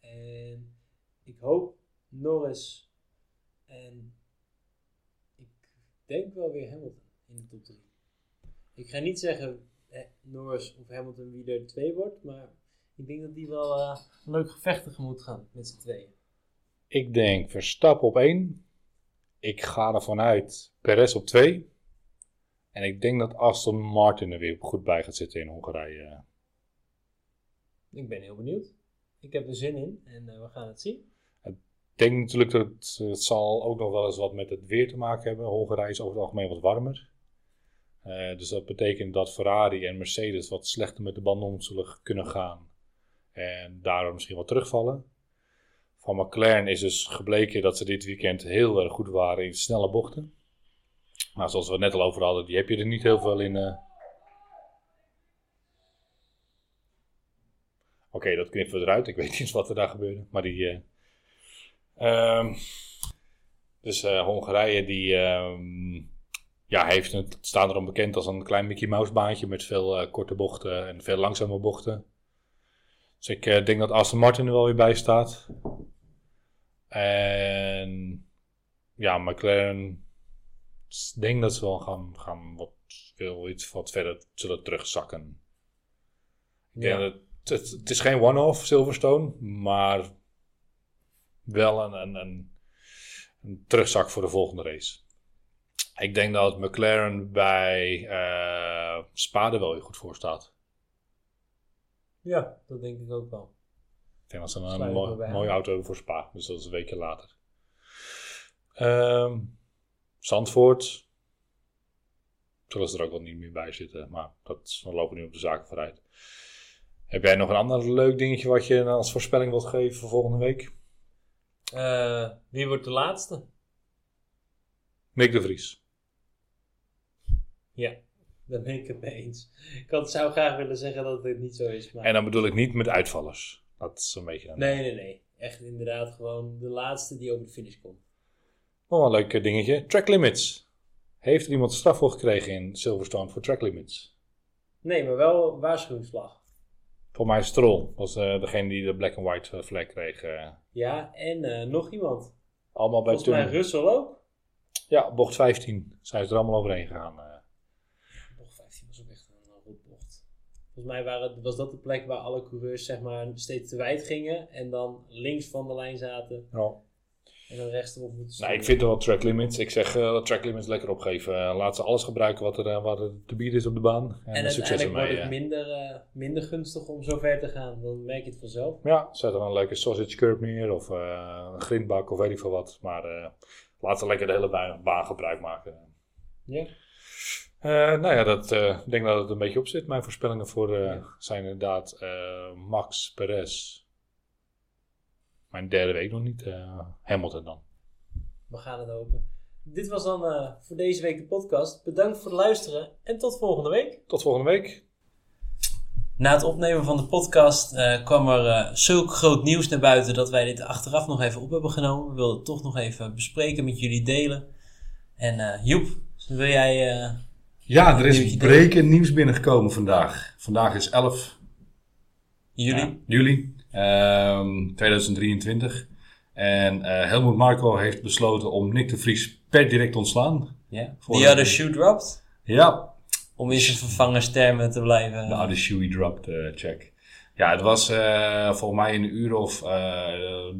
En ik hoop Norris en ik denk wel weer Hamilton in de top 3. Ik ga niet zeggen eh, Norris of Hamilton wie er twee wordt, maar ik denk dat die wel eh, een leuk gevecht tegemoet gaan met z'n tweeën. Ik denk Verstappen op 1. Ik ga ervan uit Perez op 2. En ik denk dat Aston Martin er weer goed bij gaat zitten in Hongarije. Ik ben heel benieuwd. Ik heb er zin in en eh, we gaan het zien. Ik denk natuurlijk dat het, het zal ook nog wel eens wat met het weer te maken hebben. Hongarije is over het algemeen wat warmer. Eh, dus dat betekent dat Ferrari en Mercedes wat slechter met de banden om zullen kunnen gaan. En daardoor misschien wat terugvallen. Van McLaren is dus gebleken dat ze dit weekend heel erg goed waren in snelle bochten. Maar zoals we het net al over hadden, die heb je er niet heel veel in. eh. Oké, dat knippen we eruit. Ik weet niet eens wat er daar gebeurde. Maar die. eh, Ehm, dus eh, Hongarije die ehm, ja, heeft het, staat erom bekend als een klein Mickey Mouse baantje met veel korte bochten en veel langzame bochten. Dus ik eh, denk dat Aston Martin er wel weer bij staat. En ja, McLaren ik denk dat ze wel gaan, gaan wat, veel iets wat verder zullen terugzakken. Ik denk Ja. dat het, het, het is geen one-off Silverstone, maar wel een, een, een, een terugzak voor de volgende race. Ik denk dat McLaren bij eh Spa er wel weer goed voor staat. Ja, dat denk ik ook wel. Ik denk dat ze een mooi- mooie auto voor Spa. Dus dat is een weekje later. Ehm Zandvoort. Zullen ze er ook wel niet meer bij zitten. Maar dat, we lopen nu op de zaken vooruit. Heb jij nog een ander leuk dingetje wat je als voorspelling wilt geven voor volgende week? Eh, wie wordt de laatste? Nick de Vries. Ja, daar ben ik het mee eens. Ik had, zou graag willen zeggen dat het niet zo is. Maar... En dan bedoel ik niet met uitvallers. Dat is een beetje een... Nee, nee, nee. Echt inderdaad gewoon de laatste die over de finish komt. Nog wel een leuk eh, dingetje. Track limits. Heeft er iemand straf voor gekregen in Silverstone voor track limits? Nee, maar wel waarschuwingsvlag. Voor mij Stroll was eh, degene die de black and white eh, flag kreeg. Ja, en nog iemand. allemaal bij Volgens mij. Russell ook. Ja, bocht 15. Zijn ze er allemaal overheen gegaan. eh. Bocht 15 was ook echt een rotbocht. Volgens mij waren, was dat de plek waar alle coureurs zeg maar, steeds te wijd gingen. En dan links van de lijn zaten. Ja. En dan rechts erop moeten Nou, ik vind wel track limits. Ik zeg eh, track limits lekker opgeven. Eh, laat ze alles gebruiken wat er, eh, wat er te bieden is op de baan. En, En succes uiteindelijk wordt ermee. het minder, eh, minder gunstig om zo ver te gaan. Dan merk je het vanzelf. Ja, zet er een leuke sausage curb neer of eh, een grindbak of weet ik veel wat. Maar eh, laat ze lekker de hele baan, baan gebruik maken. Ja. Eh, nou ja, dat, eh, ik denk dat het een beetje op zit. Mijn voorspellingen voor eh, zijn inderdaad Max, Perez. Mijn derde week nog niet. Hamilton dan. We gaan het hopen. Dit was dan voor deze week de podcast. Bedankt voor het luisteren en tot volgende week. Tot volgende week. Na het opnemen van de podcast kwam er zulk groot nieuws naar buiten dat wij dit achteraf nog even op hebben genomen. We wilden het toch nog even bespreken met jullie delen. En Joep, wil jij. Ja, er is brekend nieuws binnengekomen vandaag. Vandaag is 11 jullie? ja, juli ehm, 2023. En eh Helmut Marko heeft besloten om Nick de Vries per direct ontslaan. Ja. The een- other shoe dropped. Ja, Om in zijn vervangerstermen te blijven. De oude shoey dropped eh, check. Ja, het was eh, volgens mij een uur of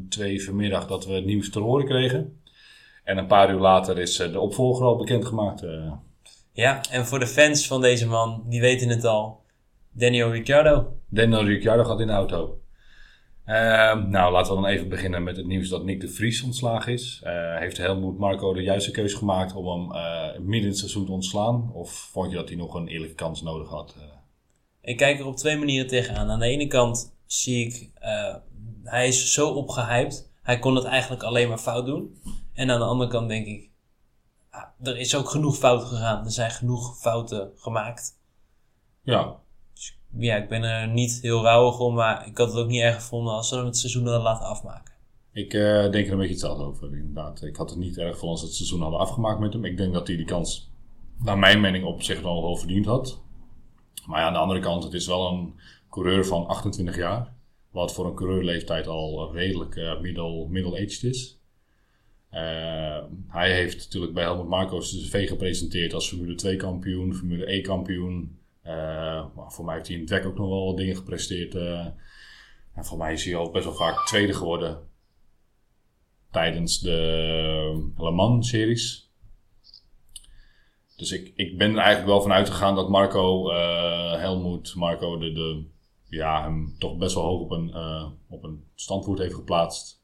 twee vanmiddag dat we het nieuws te horen kregen. En een paar uur later is de opvolger al bekendgemaakt. eh. Ja, en voor de fans van deze man, die weten het al. Daniel Ricciardo. Daniel Ricciardo gaat in de auto. Ehm, nou, laten we dan even beginnen met het nieuws dat Nick de Vries ontslagen is. Eh, heeft Helmoet Marco de juiste keuze gemaakt om hem eh, midden in het seizoen te ontslaan? Of vond je dat hij nog een eerlijke kans nodig had? Eh, Ik kijk er op twee manieren tegenaan. Aan de ene kant zie ik, hij is zo opgehyped. Hij kon het eigenlijk alleen maar fout doen. En aan de andere kant denk ik, er is ook genoeg fout gegaan. Er zijn genoeg fouten gemaakt. ja, Ja, ik ben er niet heel rauwig om, maar ik had het ook niet erg gevonden als ze hem het seizoen hadden laten afmaken. ik eh, denk er een beetje hetzelfde over, inderdaad. Ik had het niet erg gevonden als ze het seizoen hadden afgemaakt met hem. Ik denk dat hij die kans, naar mijn mening, op zich wel wel verdiend had. Maar ja, aan de andere kant, het is wel een coureur van 28 jaar. Wat voor een coureurleeftijd al redelijk middle, middle-aged is. Eh, hij heeft natuurlijk bij Helmut Marko zijn cv gepresenteerd als Formule 2 kampioen, Formule E kampioen. Eh, voor mij heeft hij in het ook nog wel wat dingen gepresteerd. eh. en voor mij is hij al best wel vaak tweede geworden tijdens de Le Mans series. Dus ik, ik ben er eigenlijk wel van uitgegaan dat Marco, eh Helmoet, Marco de, de, ja, hem toch best wel hoog op een, eh, op een standvoet heeft geplaatst.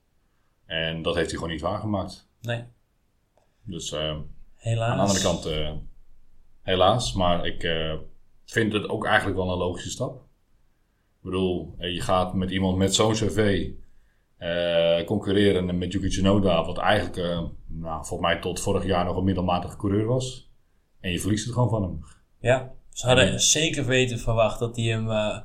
En dat heeft hij gewoon niet waargemaakt. Nee, Dus helaas. aan de andere kant, eh, helaas. Maar ik eh, vind het ook eigenlijk wel een logische stap. Ik bedoel, eh, je gaat met iemand met zo'n cv concurreren met Yuki Tsunoda, wat eigenlijk, nou, volgens mij tot vorig jaar nog een middelmatige coureur was. En je verliest het gewoon van hem. Ja, ze hadden zeker weten verwacht dat hij hem, nou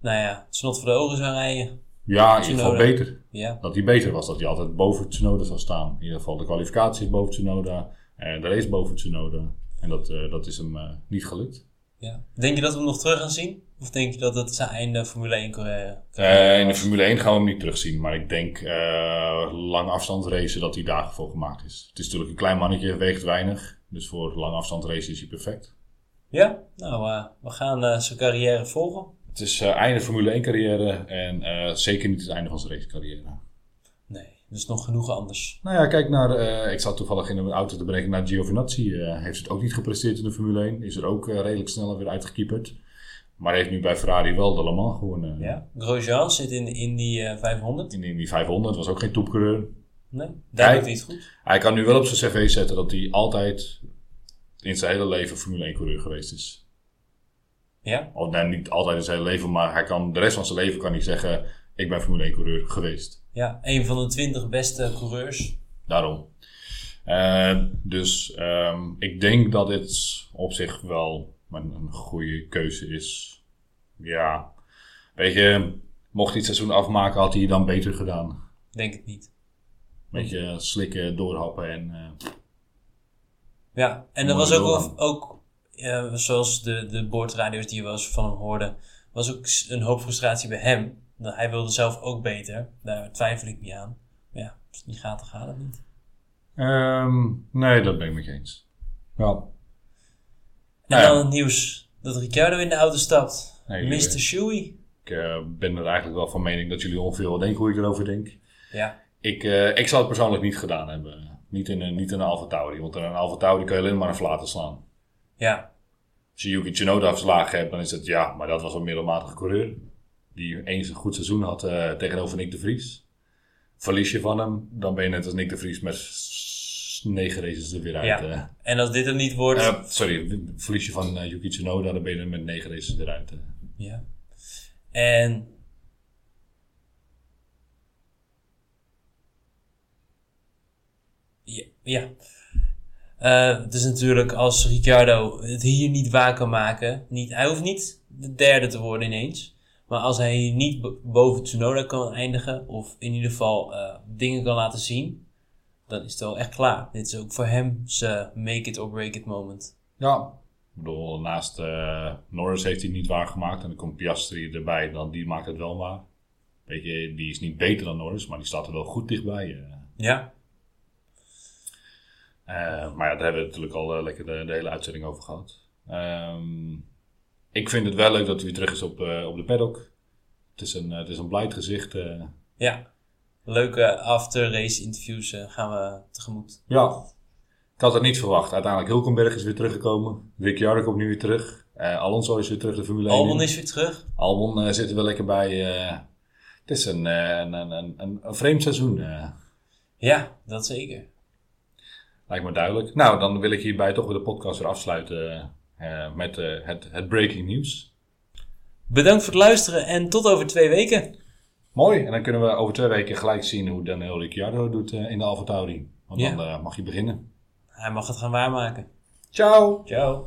ja, het snot voor de ogen zou rijden. Ja, in ieder geval beter. Ja, Dat hij beter was, dat hij altijd boven Tsunoda zou staan. In ieder geval de kwalificatie boven Tsunoda, en de race boven Tsunoda. En dat, eh, dat is hem eh, niet gelukt. ja. Denk je dat we hem nog terug gaan zien? Of denk je dat het zijn einde Formule 1 carrière Eh, in de Formule 1 gaan we hem niet terugzien. Maar ik denk uh, lange afstandsracen dat hij daarvoor gemaakt is. Het is natuurlijk een klein mannetje, weegt weinig. Dus voor lange afstandsracen is hij perfect. Ja, nou, eh, we gaan eh, zijn carrière volgen. Het is eh, einde Formule 1 carrière en eh, zeker niet het einde van zijn racecarrière. Nee, dus nog genoeg anders. Nou ja, kijk naar, eh, ik zat toevallig in een auto te berekenen naar Giovinazzi. heeft het ook niet gepresteerd in de Formule 1. Is er ook redelijk snel weer uitgekieperd. Maar heeft nu bij Ferrari wel de Le Mans gewonnen. Ja. Grosjean zit in de Indy eh, 500. In, in die 500 was ook geen topcoureur. Nee, daar Hij- doet hij het goed. Hij kan nu wel op zijn cv zetten dat hij altijd in zijn hele leven Formule 1 coureur geweest is. Ja, Of niet altijd in zijn leven, maar hij kan de rest van zijn leven kan hij zeggen: Ik ben Formule 1 coureur geweest. ja, een van de 20 beste coureurs. Daarom. Eh, dus ehm, ik denk dat dit op zich wel een, een goede keuze is. Ja, weet je, mocht hij het seizoen afmaken, had hij dan beter gedaan. Denk het niet. Beetje slikken, doorhappen en. eh, Ja, en er was ook, ook eh, zoals de, de boordradio's die je wel eens van hem hoorde, was ook een hoop frustratie bij hem. Dat hij wilde zelf ook beter. Daar twijfel ik niet aan. Maar ja, als het niet gaat, dan gaat het niet. Ehm, nee, dat ben ik met je eens. Ja. En Nou ja. dan het nieuws dat Ricciardo in de auto stapt. Nee, Mr. Shoei. Ik eh, ben er eigenlijk wel van mening dat jullie ongeveer wel denken hoe ik erover denk. Ja, Ik, eh, ik zou het persoonlijk niet gedaan hebben. Niet in een, niet in een Alfa Tauri. Want in een Alfa Tauri kan je alleen maar een flaten slaan. ja, Als je Yuki Tsunoda verslagen hebt, dan is het ja, maar dat was een middelmatige coureur. Die eens een goed seizoen had eh, tegenover Nick de Vries. Verlies je van hem, dan ben je net als Nick de Vries met negen races er weer uit. Ja. eh. En als dit er niet wordt. Eh, sorry, verlies je van Yuki Tsunoda, dan ben je er met negen races weer uit. Ja. En. Ja. ja. Eh, het is natuurlijk als Ricciardo het hier niet waar kan maken. Niet, hij hoeft niet de derde te worden ineens. Maar als hij hier niet bo- boven Tsunoda kan eindigen. Of in ieder geval eh, dingen kan laten zien. Dan is het wel echt klaar. Dit is ook voor hem zijn make it or break it moment. Ja. Ik bedoel, naast eh, Norris heeft hij het niet waargemaakt. En dan komt Piastri erbij, dan die maakt het wel waar. Weet je, die is niet beter dan Norris, maar die staat er wel goed dichtbij. eh. Ja. Eh, maar ja, daar hebben we natuurlijk al eh, lekker de, de hele uitzending over gehad. Ehm, ik vind het wel leuk dat hij weer terug is op, eh, op de paddock. Het is een, het is een blijd gezicht. Ja, leuke after-race interviews gaan we tegemoet. ja, ik had het niet verwacht. Uiteindelijk Hulkenberg is weer teruggekomen. Ricciardo komt nu weer terug. Eh, Alonso is weer terug de Formule 1 in. Albon is weer terug. Albon eh, zit er wel lekker bij. het is een, een, een, een, vreemd seizoen. Ja, dat zeker. Lijkt me duidelijk. Nou, dan wil ik hierbij toch weer de podcast weer afsluiten eh, met eh, het, het breaking news. Bedankt voor het luisteren en tot over twee weken. Mooi, en dan kunnen we over twee weken gelijk zien hoe Daniel Ricciardo doet eh, in de AlphaTauri. Want Ja. dan eh, mag je beginnen. Hij mag het gaan waarmaken. Ciao! Ciao.